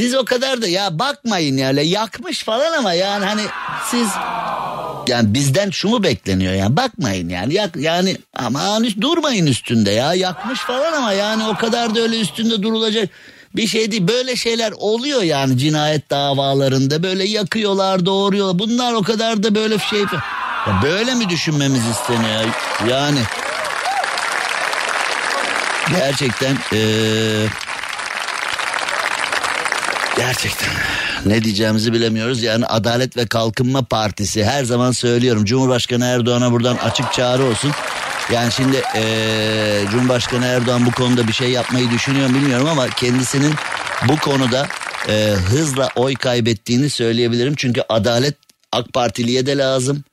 siz o kadar da ya bakmayın yani yakmış falan ama yani hani siz yani bizden şu mu bekleniyor yani bakmayın yani yak yani aman durmayın üstünde ya yakmış falan ama yani o kadar da öyle üstünde durulacak bir şey değil. Böyle şeyler oluyor yani cinayet davalarında böyle yakıyorlar doğuruyorlar. Bunlar o kadar da böyle şey ya böyle mi düşünmemiz isteniyor? Yani. Gerçekten eee Gerçekten ne diyeceğimizi bilemiyoruz. Yani Adalet ve Kalkınma Partisi her zaman söylüyorum. Cumhurbaşkanı Erdoğan'a buradan açık çağrı olsun. Yani şimdi ee, Cumhurbaşkanı Erdoğan bu konuda bir şey yapmayı düşünüyor bilmiyorum ama kendisinin bu konuda ee, hızla oy kaybettiğini söyleyebilirim. Çünkü adalet AK Partiliye de lazım.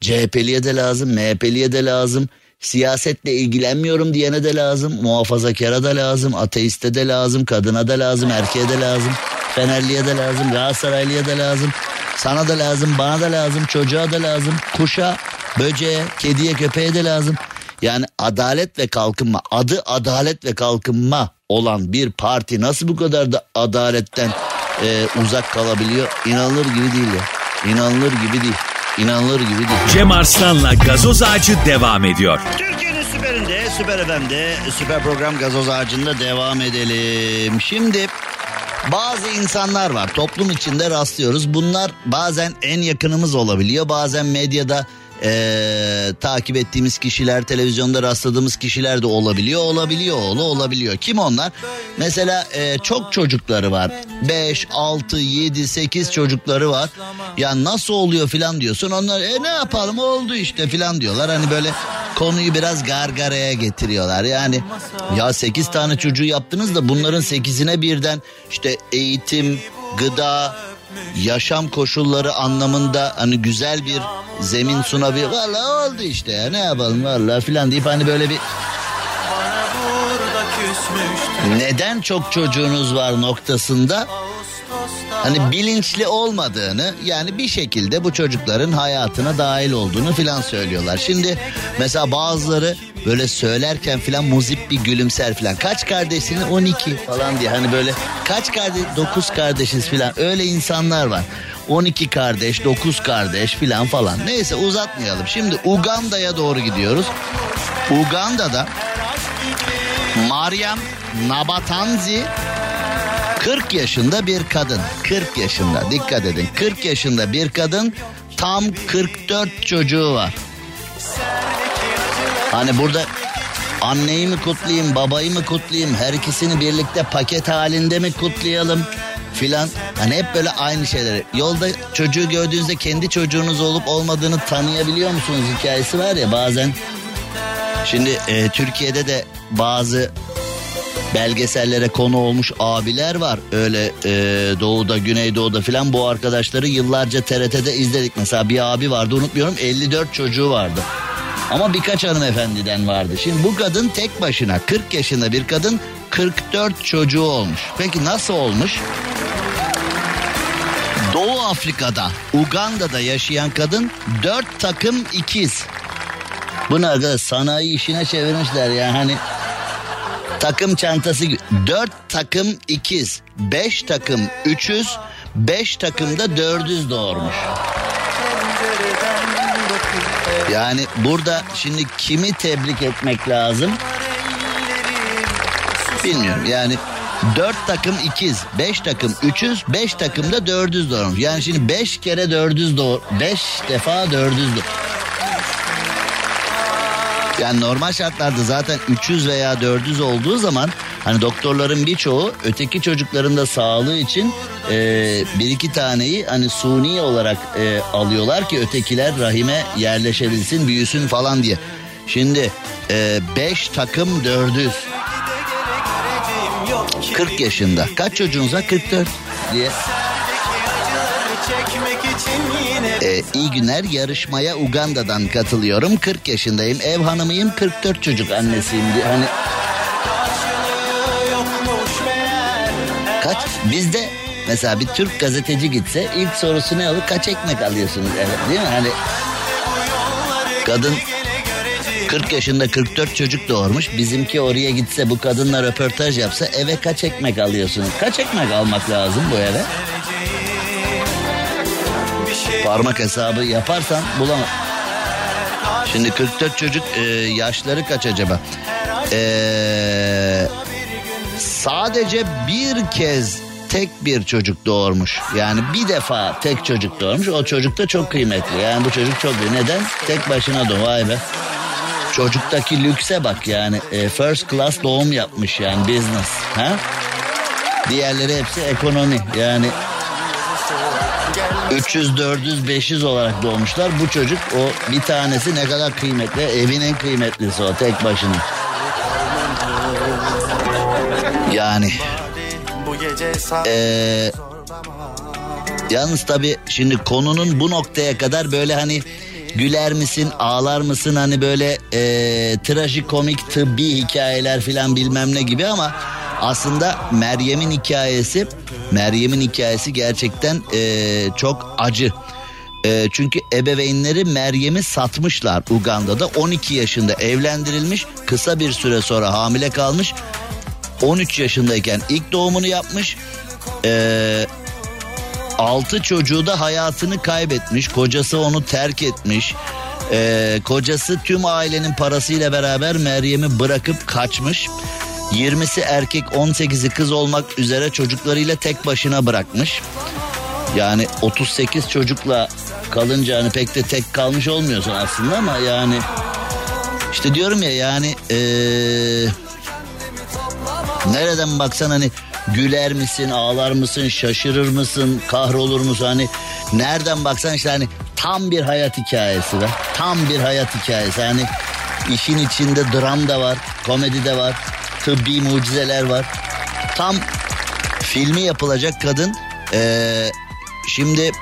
CHP'liye de lazım, MHP'liye de lazım. Siyasetle ilgilenmiyorum diyene de lazım. Muhafazakara da lazım, ateiste de lazım, kadına da lazım, erkeğe de lazım. Fenerliye de lazım, Galatasaraylıya da lazım. Sana da lazım, bana da lazım, çocuğa da lazım. Kuşa, böceğe, kediye, köpeğe de lazım. Yani adalet ve kalkınma, adı adalet ve kalkınma olan bir parti nasıl bu kadar da adaletten e, uzak kalabiliyor? İnanılır gibi değil ya. İnanılır gibi değil. İnanılır gibi değil. Cem Arslan'la gazoz ağacı devam ediyor. Türkiye'nin süperinde, Süper FM'de süper program gazoz ağacında devam edelim. Şimdi bazı insanlar var toplum içinde rastlıyoruz. Bunlar bazen en yakınımız olabiliyor. Bazen medyada eee, takip ettiğimiz kişiler, televizyonda rastladığımız kişiler de olabiliyor. Olabiliyor oğlu olabiliyor. Kim onlar? Mesela eee, çok çocukları var. 5, 6, 7, 8 çocukları var. Ya nasıl oluyor filan diyorsun. Onlar e ne yapalım oldu işte filan diyorlar. Hani böyle konuyu biraz gargaraya getiriyorlar. Yani ya 8 tane çocuğu yaptınız da bunların 8'ine birden işte eğitim, gıda, yaşam koşulları anlamında hani güzel bir zemin sunabilir. Valla oldu işte ya ne yapalım valla filan deyip hani böyle bir neden çok çocuğunuz var noktasında hani bilinçli olmadığını yani bir şekilde bu çocukların hayatına dahil olduğunu filan söylüyorlar. Şimdi mesela bazıları böyle söylerken filan muzip bir gülümser filan. Kaç kardeşsin? 12 falan diye hani böyle kaç kardeş? 9 kardeşiz filan öyle insanlar var. 12 kardeş, 9 kardeş filan falan. Neyse uzatmayalım. Şimdi Uganda'ya doğru gidiyoruz. Uganda'da Mariam Nabatanzi 40 yaşında bir kadın. 40 yaşında dikkat edin. 40 yaşında bir kadın tam 44 çocuğu var. Hani burada anneyi mi kutlayayım, babayı mı kutlayayım, her ikisini birlikte paket halinde mi kutlayalım filan. Hani hep böyle aynı şeyleri. Yolda çocuğu gördüğünüzde kendi çocuğunuz olup olmadığını tanıyabiliyor musunuz hikayesi var ya bazen. Şimdi e, Türkiye'de de bazı belgesellere konu olmuş abiler var. Öyle e, doğuda, güneydoğuda filan bu arkadaşları yıllarca TRT'de izledik. Mesela bir abi vardı unutmuyorum 54 çocuğu vardı. Ama birkaç hanımefendiden vardı. Şimdi bu kadın tek başına 40 yaşında bir kadın 44 çocuğu olmuş. Peki nasıl olmuş? Doğu Afrika'da, Uganda'da yaşayan kadın 4 takım ikiz. Bunu arkadaş sanayi işine çevirmişler ya hani takım çantası 4 takım ikiz 5 takım 300 5 takımda 400 doğurmuş. Yani burada şimdi kimi tebrik etmek lazım? Bilmiyorum yani 4 takım ikiz, 5 takım 300, 5 takımda 400 doğurmuş. Yani şimdi 5 kere 400 doğur, 5 defa 400 doğur. Yani normal şartlarda zaten 300 veya 400 olduğu zaman hani doktorların birçoğu öteki çocukların da sağlığı için e, bir iki taneyi hani suni olarak e, alıyorlar ki ötekiler rahime yerleşebilsin büyüsün falan diye. Şimdi 5 takım 400 40 yaşında kaç çocuğunuz var 44 diye. Ee, iyi günler yarışmaya Uganda'dan katılıyorum 40 yaşındayım ev hanımıyım 44 çocuk annesiyim diye hani kaç bizde mesela bir Türk gazeteci gitse ilk sorusu ne olur kaç ekmek alıyorsunuz evet değil mi hani kadın 40 yaşında 44 çocuk doğurmuş. Bizimki oraya gitse bu kadınla röportaj yapsa eve kaç ekmek alıyorsunuz? Kaç ekmek almak lazım bu eve? Parmak hesabı yaparsan bulamam. Şimdi 44 çocuk e, yaşları kaç acaba? E, sadece bir kez tek bir çocuk doğurmuş. Yani bir defa tek çocuk doğurmuş. O çocuk da çok kıymetli. Yani bu çocuk çok iyi. Neden? Tek başına doğ. Vay be. Çocuktaki lükse bak yani. E, first class doğum yapmış yani business. Ha? Diğerleri hepsi ekonomi. Yani 300, 400, 500 olarak doğmuşlar. Bu çocuk o bir tanesi ne kadar kıymetli. Evin en kıymetlisi o tek başına. Yani. Ee, yalnız tabii şimdi konunun bu noktaya kadar böyle hani güler misin ağlar mısın hani böyle e, trajikomik tıbbi hikayeler filan bilmem ne gibi ama aslında Meryem'in hikayesi Meryem'in hikayesi gerçekten e, çok acı. E, çünkü ebeveynleri Meryem'i satmışlar Uganda'da 12 yaşında evlendirilmiş kısa bir süre sonra hamile kalmış 13 yaşındayken ilk doğumunu yapmış. Ee, 6 çocuğu da hayatını kaybetmiş. Kocası onu terk etmiş. Ee, kocası tüm ailenin parasıyla beraber Meryem'i bırakıp kaçmış. 20'si erkek 18'i kız olmak üzere çocuklarıyla tek başına bırakmış. Yani 38 çocukla kalınca hani pek de tek kalmış olmuyorsun aslında ama yani işte diyorum ya yani ee, nereden baksan hani güler misin, ağlar mısın, şaşırır mısın, kahrolur musun hani nereden baksan işte hani tam bir hayat hikayesi be. Tam bir hayat hikayesi hani işin içinde dram da var, komedi de var, tıbbi mucizeler var. Tam filmi yapılacak kadın ee, şimdi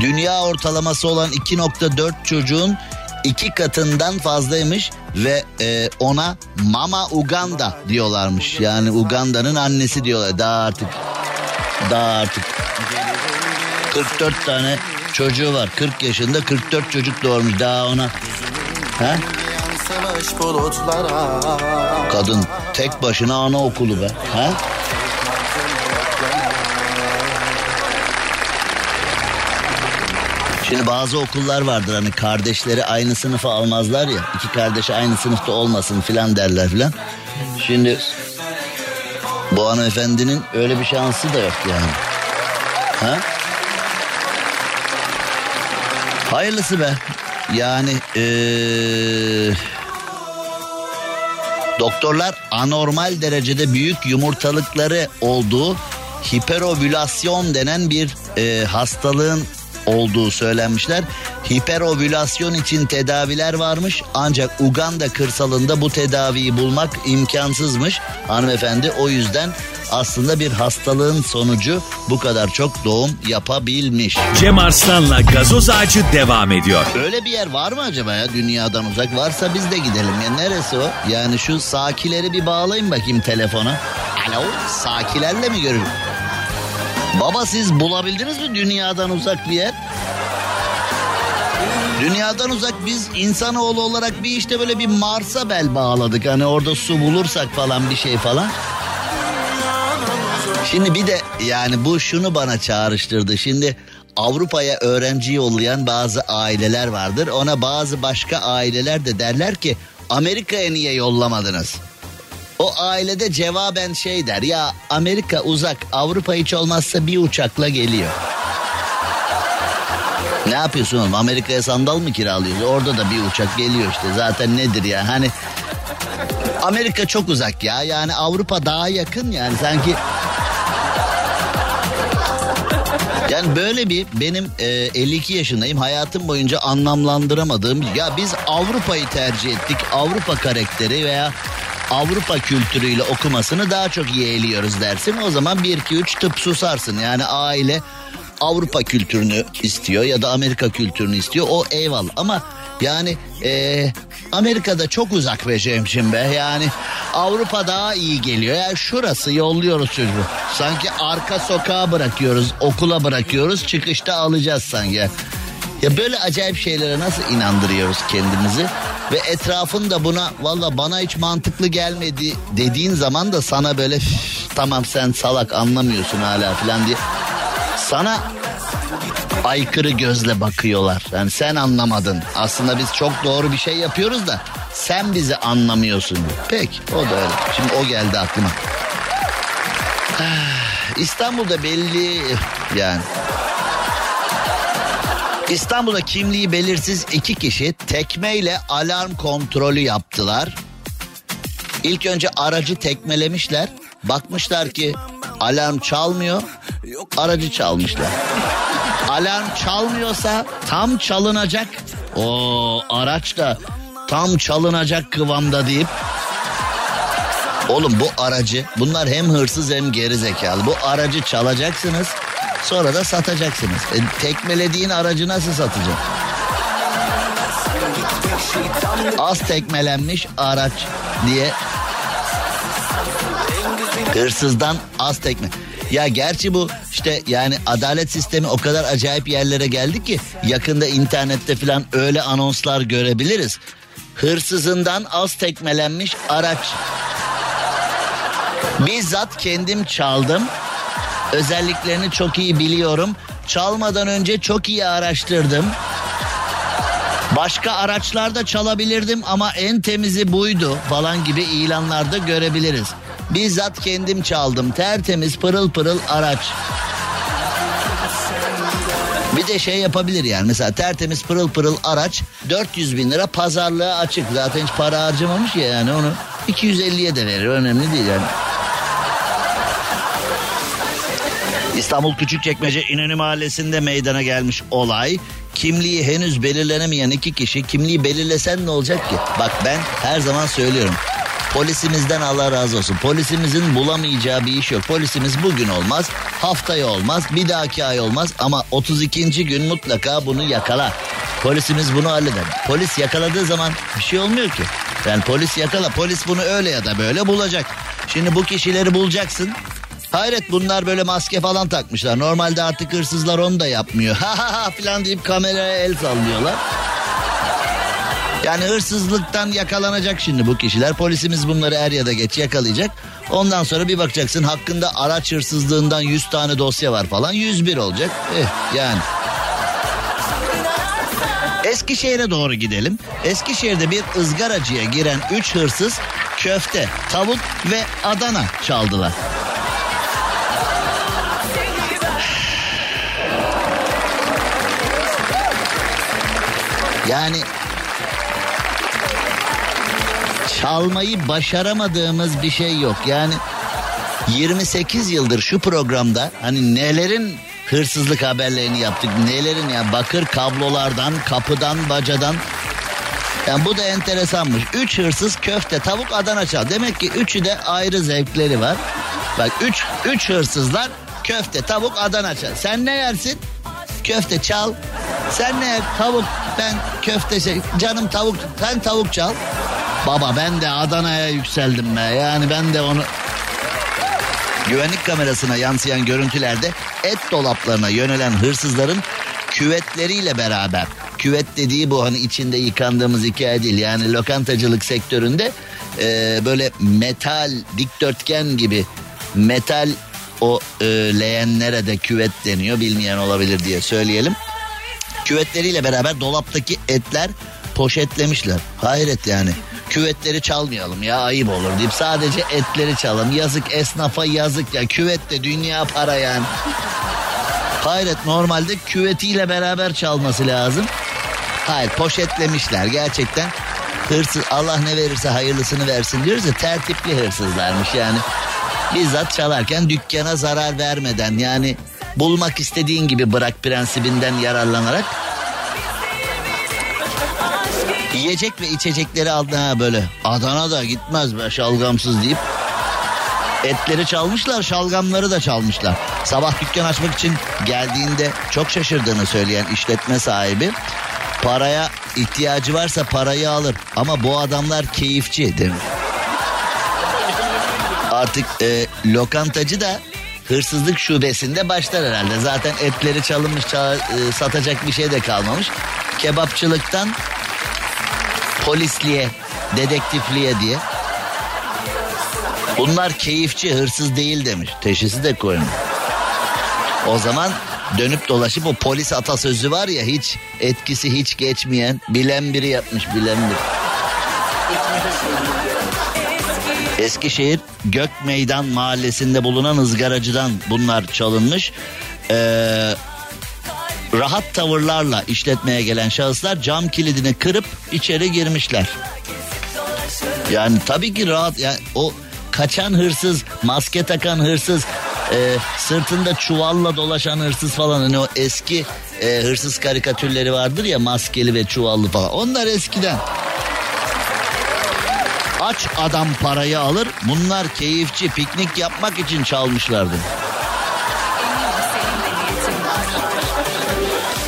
dünya ortalaması olan 2.4 çocuğun iki katından fazlaymış ve e, ona Mama Uganda diyorlarmış. Yani Uganda'nın annesi diyorlar. Daha artık daha artık 44 tane çocuğu var. 40 yaşında 44 çocuk doğurmuş daha ona. Ha? Kadın tek başına anaokulu be. Ha? Şimdi bazı okullar vardır hani kardeşleri aynı sınıfa almazlar ya. iki kardeşi aynı sınıfta olmasın filan derler filan. Şimdi bu hanımefendinin öyle bir şansı da yok yani. Ha? Hayırlısı be. Yani ee, doktorlar anormal derecede büyük yumurtalıkları olduğu hiperovülasyon denen bir e, hastalığın olduğu söylenmişler. Hiperovülasyon için tedaviler varmış ancak Uganda kırsalında bu tedaviyi bulmak imkansızmış. Hanımefendi o yüzden aslında bir hastalığın sonucu bu kadar çok doğum yapabilmiş. Cem Arslan'la gazoz ağacı devam ediyor. Öyle bir yer var mı acaba ya dünyadan uzak? Varsa biz de gidelim ya. Neresi o? Yani şu sakileri bir bağlayın bakayım telefona. Alo sakilerle mi görür? Baba siz bulabildiniz mi dünyadan uzak bir yer? Dünyadan uzak biz insanoğlu olarak bir işte böyle bir Mars'a bel bağladık. Hani orada su bulursak falan bir şey falan. Şimdi bir de yani bu şunu bana çağrıştırdı. Şimdi Avrupa'ya öğrenci yollayan bazı aileler vardır. Ona bazı başka aileler de derler ki Amerika'ya niye yollamadınız? O ailede cevaben şey der ya Amerika uzak Avrupa hiç olmazsa bir uçakla geliyor. Ne yapıyorsun oğlum Amerika'ya sandal mı kiralıyorsun? Orada da bir uçak geliyor işte zaten nedir ya hani Amerika çok uzak ya yani Avrupa daha yakın yani sanki yani böyle bir benim e, 52 yaşındayım hayatım boyunca anlamlandıramadığım ya biz Avrupa'yı tercih ettik Avrupa karakteri veya Avrupa kültürüyle okumasını daha çok yeğliyoruz dersin. O zaman 1 2 3 tıp susarsın. Yani aile Avrupa kültürünü istiyor ya da Amerika kültürünü istiyor. O eyvallah ama yani e, Amerika'da çok uzak be Cemşin be. Yani Avrupa daha iyi geliyor. Yani şurası yolluyoruz çocuğu. Sanki arka sokağa bırakıyoruz, okula bırakıyoruz, çıkışta alacağız sanki. Ya böyle acayip şeylere nasıl inandırıyoruz kendimizi? Ve etrafın da buna valla bana hiç mantıklı gelmedi dediğin zaman da sana böyle tamam sen salak anlamıyorsun hala falan diye. Sana aykırı gözle bakıyorlar. Yani sen anlamadın. Aslında biz çok doğru bir şey yapıyoruz da sen bizi anlamıyorsun. Peki o da öyle. Şimdi o geldi aklıma. İstanbul'da belli yani İstanbul'da kimliği belirsiz iki kişi tekmeyle alarm kontrolü yaptılar. İlk önce aracı tekmelemişler. Bakmışlar ki alarm çalmıyor. Aracı çalmışlar. Alarm çalmıyorsa tam çalınacak. O araç da tam çalınacak kıvamda deyip Oğlum bu aracı bunlar hem hırsız hem geri zekalı. Bu aracı çalacaksınız sonra da satacaksınız. E, tekmelediğin aracı nasıl satacaksın? Az tekmelenmiş araç diye hırsızdan az tekme. Ya gerçi bu işte yani adalet sistemi o kadar acayip yerlere geldi ki yakında internette falan öyle anonslar görebiliriz. Hırsızından az tekmelenmiş araç. Bizzat kendim çaldım. Özelliklerini çok iyi biliyorum. Çalmadan önce çok iyi araştırdım. Başka araçlarda çalabilirdim ama en temizi buydu falan gibi ilanlarda görebiliriz. Bizzat kendim çaldım. Tertemiz pırıl pırıl araç. Bir de şey yapabilir yani mesela tertemiz pırıl pırıl araç 400 bin lira pazarlığa açık. Zaten hiç para harcamamış ya yani onu 250'ye de verir önemli değil yani. İstanbul Küçükçekmece İnönü Mahallesi'nde meydana gelmiş olay. Kimliği henüz belirlenemeyen iki kişi kimliği belirlesen ne olacak ki? Bak ben her zaman söylüyorum. Polisimizden Allah razı olsun. Polisimizin bulamayacağı bir iş yok. Polisimiz bugün olmaz, haftaya olmaz, bir dahaki ay olmaz ama 32. gün mutlaka bunu yakalar. Polisimiz bunu halleder. Polis yakaladığı zaman bir şey olmuyor ki. Yani polis yakala, polis bunu öyle ya da böyle bulacak. Şimdi bu kişileri bulacaksın. Hayret bunlar böyle maske falan takmışlar. Normalde artık hırsızlar onu da yapmıyor. Ha ha ha falan deyip kameraya el sallıyorlar. Yani hırsızlıktan yakalanacak şimdi bu kişiler. Polisimiz bunları er ya da geç yakalayacak. Ondan sonra bir bakacaksın hakkında araç hırsızlığından 100 tane dosya var falan. 101 olacak. Eh yani. Eskişehir'e doğru gidelim. Eskişehir'de bir ızgaracıya giren 3 hırsız köfte, tavuk ve Adana çaldılar. Yani çalmayı başaramadığımız bir şey yok. Yani 28 yıldır şu programda hani nelerin hırsızlık haberlerini yaptık. Nelerin ya bakır kablolardan, kapıdan, bacadan. Yani bu da enteresanmış. Üç hırsız köfte, tavuk, Adana çal. Demek ki üçü de ayrı zevkleri var. Bak üç, üç hırsızlar köfte, tavuk, Adana çal. Sen ne yersin? Köfte çal. Sen ne? Tavuk. Ben köfte şey. Canım tavuk. Sen tavuk çal. Baba ben de Adana'ya yükseldim be. Yani ben de onu... Güvenlik kamerasına yansıyan görüntülerde et dolaplarına yönelen hırsızların küvetleriyle beraber küvet dediği bu hani içinde yıkandığımız hikaye değil yani lokantacılık sektöründe e, böyle metal dikdörtgen gibi metal o e, leğenlere de küvet deniyor bilmeyen olabilir diye söyleyelim. Küvetleriyle beraber dolaptaki etler poşetlemişler. Hayret yani. Küvetleri çalmayalım ya ayıp olur deyip sadece etleri çalalım. Yazık esnafa yazık ya. Küvet de dünya para yani. Hayret normalde küvetiyle beraber çalması lazım. Hayır poşetlemişler gerçekten. Hırsız Allah ne verirse hayırlısını versin diyoruz ya tertipli hırsızlarmış yani. Bizzat çalarken dükkana zarar vermeden yani bulmak istediğin gibi bırak prensibinden yararlanarak yiyecek ve içecekleri aldı ha böyle. Adana da gitmez be şalgamsız deyip etleri çalmışlar şalgamları da çalmışlar. Sabah dükkan açmak için geldiğinde çok şaşırdığını söyleyen işletme sahibi paraya ihtiyacı varsa parayı alır ama bu adamlar keyifçi demiş. Artık e, lokantacı da hırsızlık şubesinde başlar herhalde. Zaten etleri çalınmış çal- e, satacak bir şey de kalmamış. Kebapçılıktan polisliğe, dedektifliğe diye. Bunlar keyifçi, hırsız değil demiş. Teşhisi de koymuş. O zaman dönüp dolaşıp o polis atasözü var ya hiç etkisi hiç geçmeyen bilen biri yapmış bilen biri. Eskişehir Gök Meydan mahallesinde bulunan ızgaracıdan bunlar çalınmış. Ee, rahat tavırlarla işletmeye gelen şahıslar cam kilidini kırıp içeri girmişler. Yani tabii ki rahat yani o kaçan hırsız, maske takan hırsız, e, sırtında çuvalla dolaşan hırsız falan hani o eski e, hırsız karikatürleri vardır ya maskeli ve çuvallı falan. Onlar eskiden. Aç adam parayı alır. Bunlar keyifçi piknik yapmak için çalmışlardı.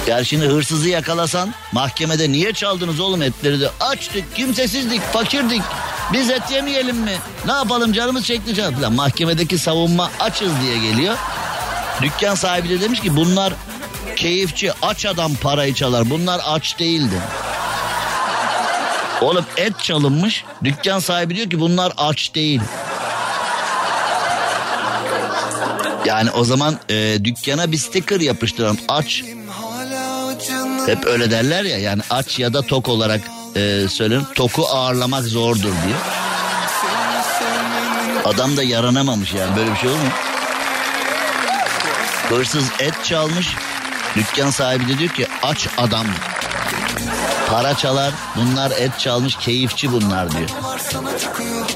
Ya şimdi hırsızı yakalasan mahkemede niye çaldınız oğlum etleri de açtık kimsesizdik fakirdik biz et yemeyelim mi ne yapalım canımız çekti falan mahkemedeki savunma açız diye geliyor. Dükkan sahibi de demiş ki bunlar keyifçi aç adam parayı çalar bunlar aç değildi. Oğlum et çalınmış dükkan sahibi diyor ki bunlar aç değil. Yani o zaman e, dükkana bir sticker yapıştıralım aç Hep öyle derler ya yani aç ya da tok olarak e, söylenir. Toku ağırlamak zordur diye. Adam da yaranamamış yani böyle bir şey olur mu? Hırsız et çalmış. Dükkan sahibi de diyor ki aç adam. Para çalar bunlar et çalmış keyifçi bunlar diyor.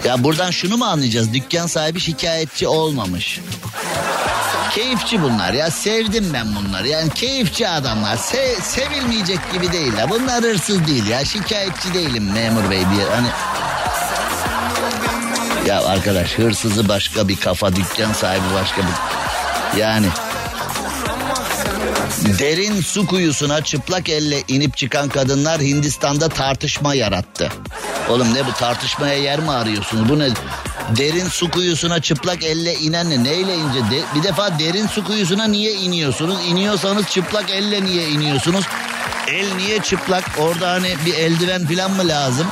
Ya buradan şunu mu anlayacağız? Dükkan sahibi şikayetçi olmamış. Keyifçi bunlar ya sevdim ben bunları yani keyifçi adamlar Se- sevilmeyecek gibi değil ya bunlar hırsız değil ya şikayetçi değilim memur bey diye hani ya arkadaş hırsızı başka bir kafa dükkan sahibi başka bir yani Derin su kuyusuna çıplak elle inip çıkan kadınlar Hindistan'da tartışma yarattı. Oğlum ne bu tartışmaya yer mi arıyorsunuz? Bu ne? Derin su kuyusuna çıplak elle inenle neyle ince? De, bir defa derin su kuyusuna niye iniyorsunuz? İniyorsanız çıplak elle niye iniyorsunuz? El niye çıplak? Orada hani bir eldiven falan mı lazım?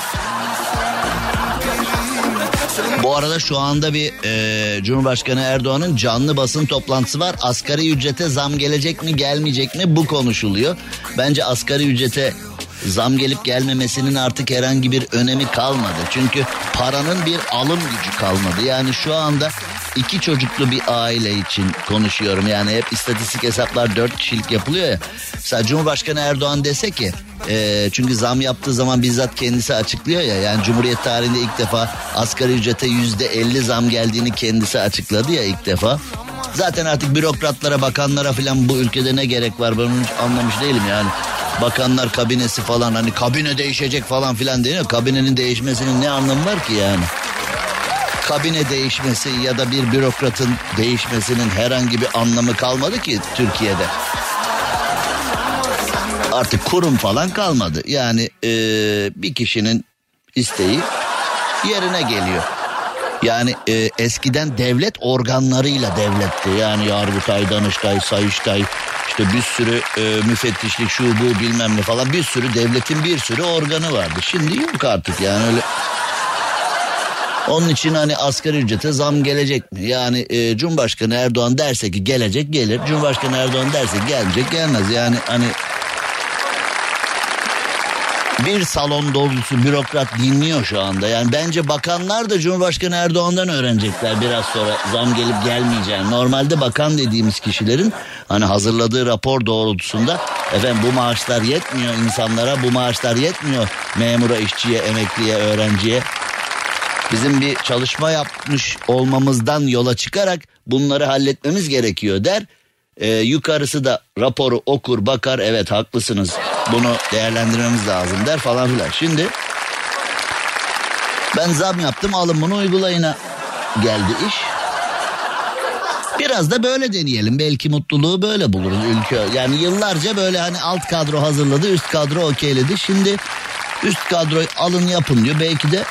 Bu arada şu anda bir e, Cumhurbaşkanı Erdoğan'ın canlı basın toplantısı var. Asgari ücrete zam gelecek mi gelmeyecek mi bu konuşuluyor. Bence asgari ücrete zam gelip gelmemesinin artık herhangi bir önemi kalmadı. Çünkü paranın bir alım gücü kalmadı. Yani şu anda iki çocuklu bir aile için konuşuyorum. Yani hep istatistik hesaplar dört kişilik yapılıyor ya. Mesela Cumhurbaşkanı Erdoğan dese ki e, çünkü zam yaptığı zaman bizzat kendisi açıklıyor ya. Yani Cumhuriyet tarihinde ilk defa asgari ücrete yüzde elli zam geldiğini kendisi açıkladı ya ilk defa. Zaten artık bürokratlara, bakanlara falan bu ülkede ne gerek var ben onu hiç anlamış değilim yani. Bakanlar kabinesi falan hani kabine değişecek falan filan deniyor. Kabinenin değişmesinin ne anlamı var ki yani? Kabine değişmesi ya da bir bürokratın değişmesinin herhangi bir anlamı kalmadı ki Türkiye'de. Artık kurum falan kalmadı. Yani eee, bir kişinin isteği yerine geliyor. Yani e, eskiden devlet organlarıyla devletti. Yani Yargıtay, Danıştay, Sayıştay, işte bir sürü e, müfettişlik, şu bu bilmem ne falan bir sürü devletin bir sürü organı vardı. Şimdi yok artık yani öyle. Onun için hani asgari ücrete zam gelecek mi? Yani e, Cumhurbaşkanı Erdoğan derse ki gelecek gelir. Cumhurbaşkanı Erdoğan derse gelmeyecek gelmez. Yani hani bir salon dolusu bürokrat dinliyor şu anda. Yani bence bakanlar da Cumhurbaşkanı Erdoğan'dan öğrenecekler biraz sonra zam gelip gelmeyeceğini. Normalde bakan dediğimiz kişilerin hani hazırladığı rapor doğrultusunda efendim bu maaşlar yetmiyor insanlara, bu maaşlar yetmiyor memura, işçiye, emekliye, öğrenciye. Bizim bir çalışma yapmış olmamızdan yola çıkarak bunları halletmemiz gerekiyor der. Ee, yukarısı da raporu okur bakar evet haklısınız bunu değerlendirmemiz lazım der falan filan. Şimdi ben zam yaptım alın bunu uygulayına geldi iş. Biraz da böyle deneyelim. Belki mutluluğu böyle buluruz ülke. Yani yıllarca böyle hani alt kadro hazırladı, üst kadro okeyledi. Şimdi üst kadroyu alın yapın diyor. Belki de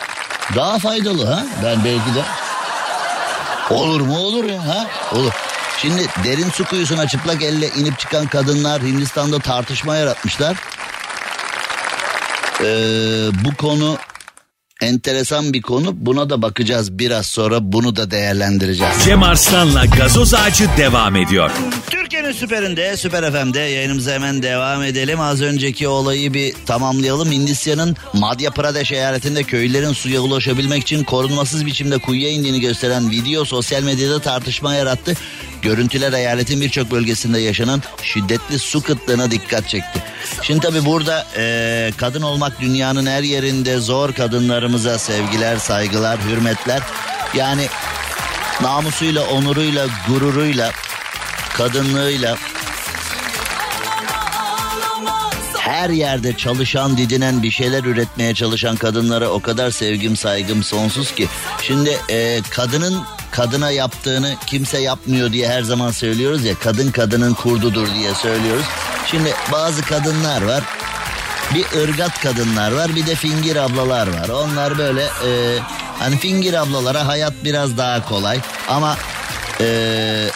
daha faydalı ha. Ben belki de olur mu olur ya ha olur. Şimdi derin su kuyusuna çıplak elle inip çıkan kadınlar Hindistan'da tartışma yaratmışlar. Ee, bu konu enteresan bir konu. Buna da bakacağız biraz sonra. Bunu da değerlendireceğiz. Cem Arslan'la gazoz ağacı devam ediyor. Türkiye'nin süperinde, Süper FM'de yayınımıza hemen devam edelim. Az önceki olayı bir tamamlayalım. Hindistan'ın Madhya Pradesh eyaletinde köylülerin suya ulaşabilmek için korunmasız biçimde kuyuya indiğini gösteren video sosyal medyada tartışma yarattı. Görüntüler eyaletin birçok bölgesinde yaşanan şiddetli su kıtlığına dikkat çekti. Şimdi tabi burada eee, kadın olmak dünyanın her yerinde zor kadınlarımıza sevgiler, saygılar, hürmetler. Yani namusuyla, onuruyla, gururuyla, kadınlığıyla her yerde çalışan, didinen, bir şeyler üretmeye çalışan kadınlara o kadar sevgim, saygım sonsuz ki. Şimdi e, kadının kadına yaptığını kimse yapmıyor diye her zaman söylüyoruz ya. Kadın kadının kurdudur diye söylüyoruz. Şimdi bazı kadınlar var. Bir ırgat kadınlar var bir de fingir ablalar var. Onlar böyle e, hani fingir ablalara hayat biraz daha kolay ama e,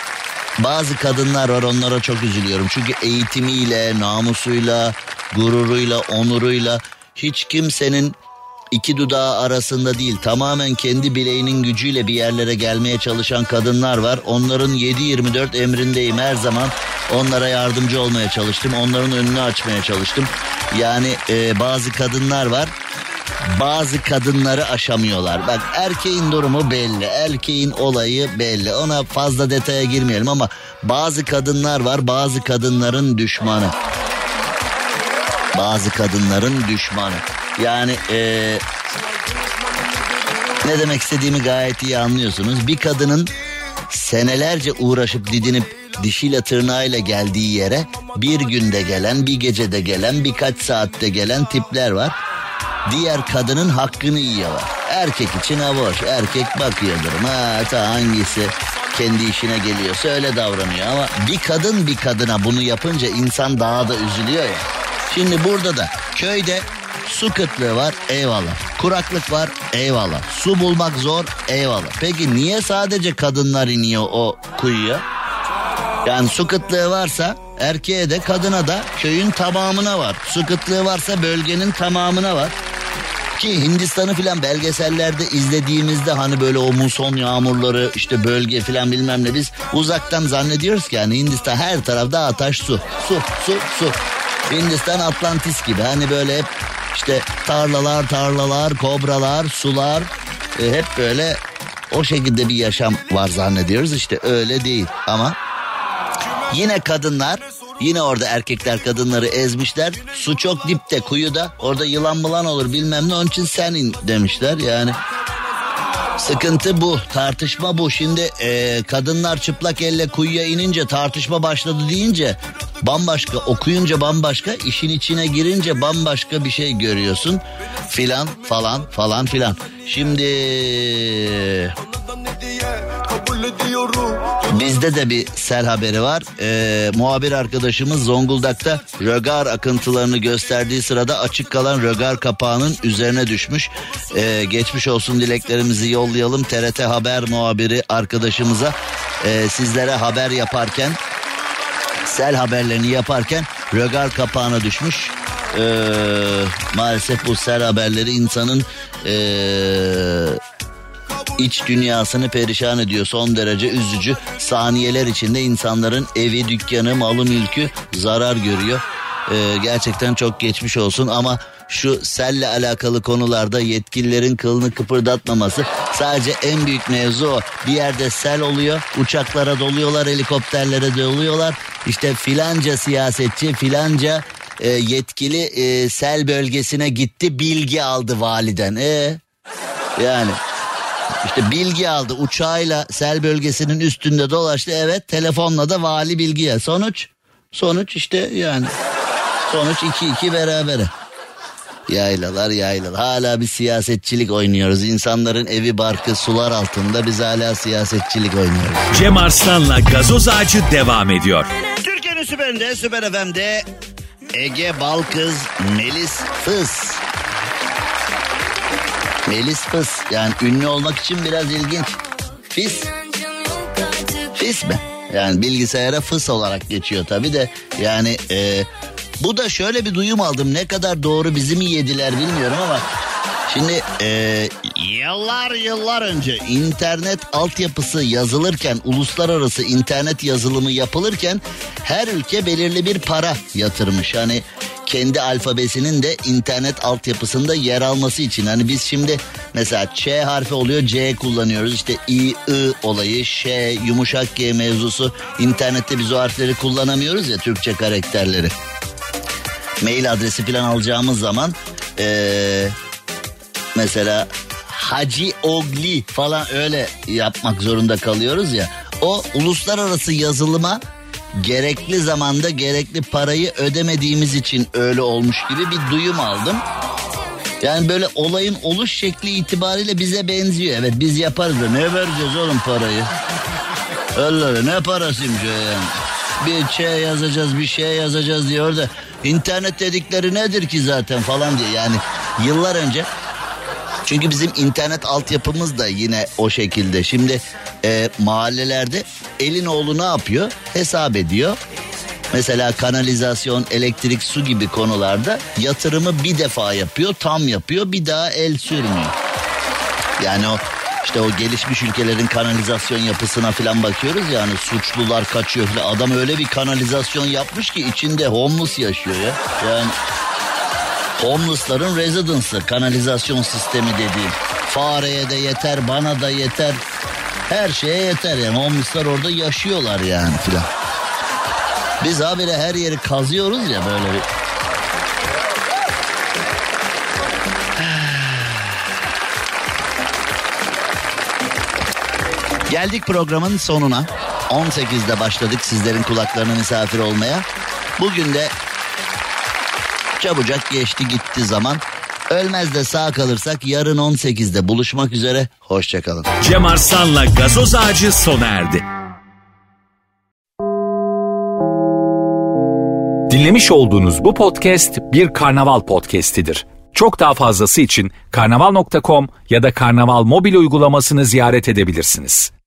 bazı kadınlar var onlara çok üzülüyorum. Çünkü eğitimiyle, namusuyla, gururuyla, onuruyla hiç kimsenin iki dudağı arasında değil tamamen kendi bileğinin gücüyle bir yerlere gelmeye çalışan kadınlar var. Onların 7-24 emrindeyim her zaman onlara yardımcı olmaya çalıştım. Onların önünü açmaya çalıştım. Yani e, bazı kadınlar var bazı kadınları aşamıyorlar. Bak erkeğin durumu belli. Erkeğin olayı belli. Ona fazla detaya girmeyelim ama bazı kadınlar var. Bazı kadınların düşmanı. Bazı kadınların düşmanı. Yani eee ne demek istediğimi gayet iyi anlıyorsunuz. Bir kadının senelerce uğraşıp didinip dişiyle tırnağıyla geldiği yere bir günde gelen, bir gecede gelen, birkaç saatte gelen tipler var. Diğer kadının hakkını yiyorlar. Erkek için ha boş. Erkek bakıyordur. Ha ta hangisi kendi işine geliyorsa öyle davranıyor. Ama bir kadın bir kadına bunu yapınca insan daha da üzülüyor ya. Şimdi burada da köyde su kıtlığı var eyvallah. Kuraklık var eyvallah. Su bulmak zor eyvallah. Peki niye sadece kadınlar iniyor o kuyuya? Yani su kıtlığı varsa erkeğe de kadına da köyün tamamına var. Su kıtlığı varsa bölgenin tamamına var. Ki Hindistan'ı filan belgesellerde izlediğimizde hani böyle o muson yağmurları işte bölge filan bilmem ne biz uzaktan zannediyoruz ki yani Hindistan her taraf dağ taş su. Su su su. Hindistan Atlantis gibi hani böyle hep işte tarlalar tarlalar kobralar sular e, hep böyle o şekilde bir yaşam var zannediyoruz işte öyle değil ama Yine kadınlar yine orada erkekler kadınları ezmişler. Su çok dipte kuyuda orada yılan mılan olur bilmem ne onun için sen in demişler yani. Sıkıntı bu tartışma bu şimdi e, kadınlar çıplak elle kuyuya inince tartışma başladı deyince bambaşka okuyunca bambaşka işin içine girince bambaşka bir şey görüyorsun filan falan falan filan. Şimdi Bizde de bir sel haberi var. Ee, muhabir arkadaşımız Zonguldak'ta rögar akıntılarını gösterdiği sırada açık kalan rögar kapağının üzerine düşmüş. Ee, geçmiş olsun dileklerimizi yollayalım TRT Haber muhabiri arkadaşımıza. Ee, sizlere haber yaparken sel haberlerini yaparken rögar kapağına düşmüş. Ee, maalesef bu sel haberleri insanın ee, iç dünyasını perişan ediyor. Son derece üzücü. Saniyeler içinde insanların evi, dükkanı, malı, mülkü zarar görüyor. Ee, gerçekten çok geçmiş olsun ama şu selle alakalı konularda yetkililerin kılını kıpırdatmaması sadece en büyük mevzu o. Bir yerde sel oluyor, uçaklara doluyorlar, helikopterlere doluyorlar. İşte filanca siyasetçi, filanca e, yetkili e, sel bölgesine gitti, bilgi aldı validen. E yani işte bilgi aldı uçağıyla sel bölgesinin üstünde dolaştı. Evet telefonla da vali bilgiye. Sonuç? Sonuç işte yani. Sonuç 2-2 berabere. Yaylalar yaylalar. Hala bir siyasetçilik oynuyoruz. İnsanların evi barkı sular altında biz hala siyasetçilik oynuyoruz. Cem Arslan'la gazoz ağacı devam ediyor. Türkiye'nin süperinde, süper FM'de Ege Balkız Melis Fıs. Melis Fıs. Yani ünlü olmak için biraz ilginç. Fis. Fis mi? Yani bilgisayara fıs olarak geçiyor tabi de. Yani e, bu da şöyle bir duyum aldım. Ne kadar doğru bizi mi yediler bilmiyorum ama. Şimdi e, yıllar yıllar önce internet altyapısı yazılırken uluslararası internet yazılımı yapılırken her ülke belirli bir para yatırmış. Hani kendi alfabesinin de internet altyapısında yer alması için. Hani biz şimdi mesela Ç harfi oluyor C kullanıyoruz. İşte İ, I olayı, Ş, yumuşak G mevzusu. İnternette biz o harfleri kullanamıyoruz ya Türkçe karakterleri. Mail adresi falan alacağımız zaman ee, mesela Hacı Ogli falan öyle yapmak zorunda kalıyoruz ya. O uluslararası yazılıma gerekli zamanda gerekli parayı ödemediğimiz için öyle olmuş gibi bir duyum aldım. Yani böyle olayın oluş şekli itibariyle bize benziyor. Evet biz yaparız da ne vereceğiz oğlum parayı? Öyle ne parasıymış o yani. Bir şey yazacağız bir şey yazacağız diyor da internet dedikleri nedir ki zaten falan diye yani yıllar önce çünkü bizim internet altyapımız da yine o şekilde. Şimdi e, mahallelerde elin oğlu ne yapıyor? Hesap ediyor. Mesela kanalizasyon, elektrik, su gibi konularda yatırımı bir defa yapıyor, tam yapıyor, bir daha el sürmüyor. Yani o işte o gelişmiş ülkelerin kanalizasyon yapısına falan bakıyoruz yani suçlular kaçıyor falan. Adam öyle bir kanalizasyon yapmış ki içinde homeless yaşıyor ya. Yani homeless'ların residence'ı kanalizasyon sistemi dediğim. Fareye de yeter, bana da yeter. Her şeye yeter yani homeless'lar orada yaşıyorlar yani filan. Biz habire her yeri kazıyoruz ya böyle bir. Geldik programın sonuna. 18'de başladık sizlerin kulaklarına misafir olmaya. Bugün de çabucak geçti gitti zaman. Ölmez de sağ kalırsak yarın 18'de buluşmak üzere. Hoşçakalın. Cem Arslan'la gazoz ağacı sona erdi. Dinlemiş olduğunuz bu podcast bir karnaval podcastidir. Çok daha fazlası için karnaval.com ya da karnaval mobil uygulamasını ziyaret edebilirsiniz.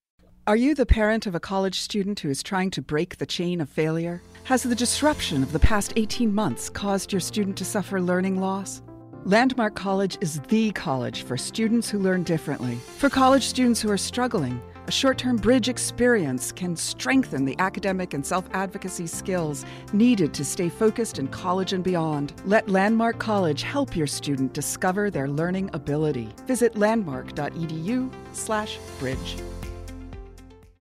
Are you the parent of a college student who is trying to break the chain of failure? Has the disruption of the past 18 months caused your student to suffer learning loss? Landmark College is the college for students who learn differently. For college students who are struggling, a short term bridge experience can strengthen the academic and self advocacy skills needed to stay focused in college and beyond. Let Landmark College help your student discover their learning ability. Visit landmark.edu/slash bridge.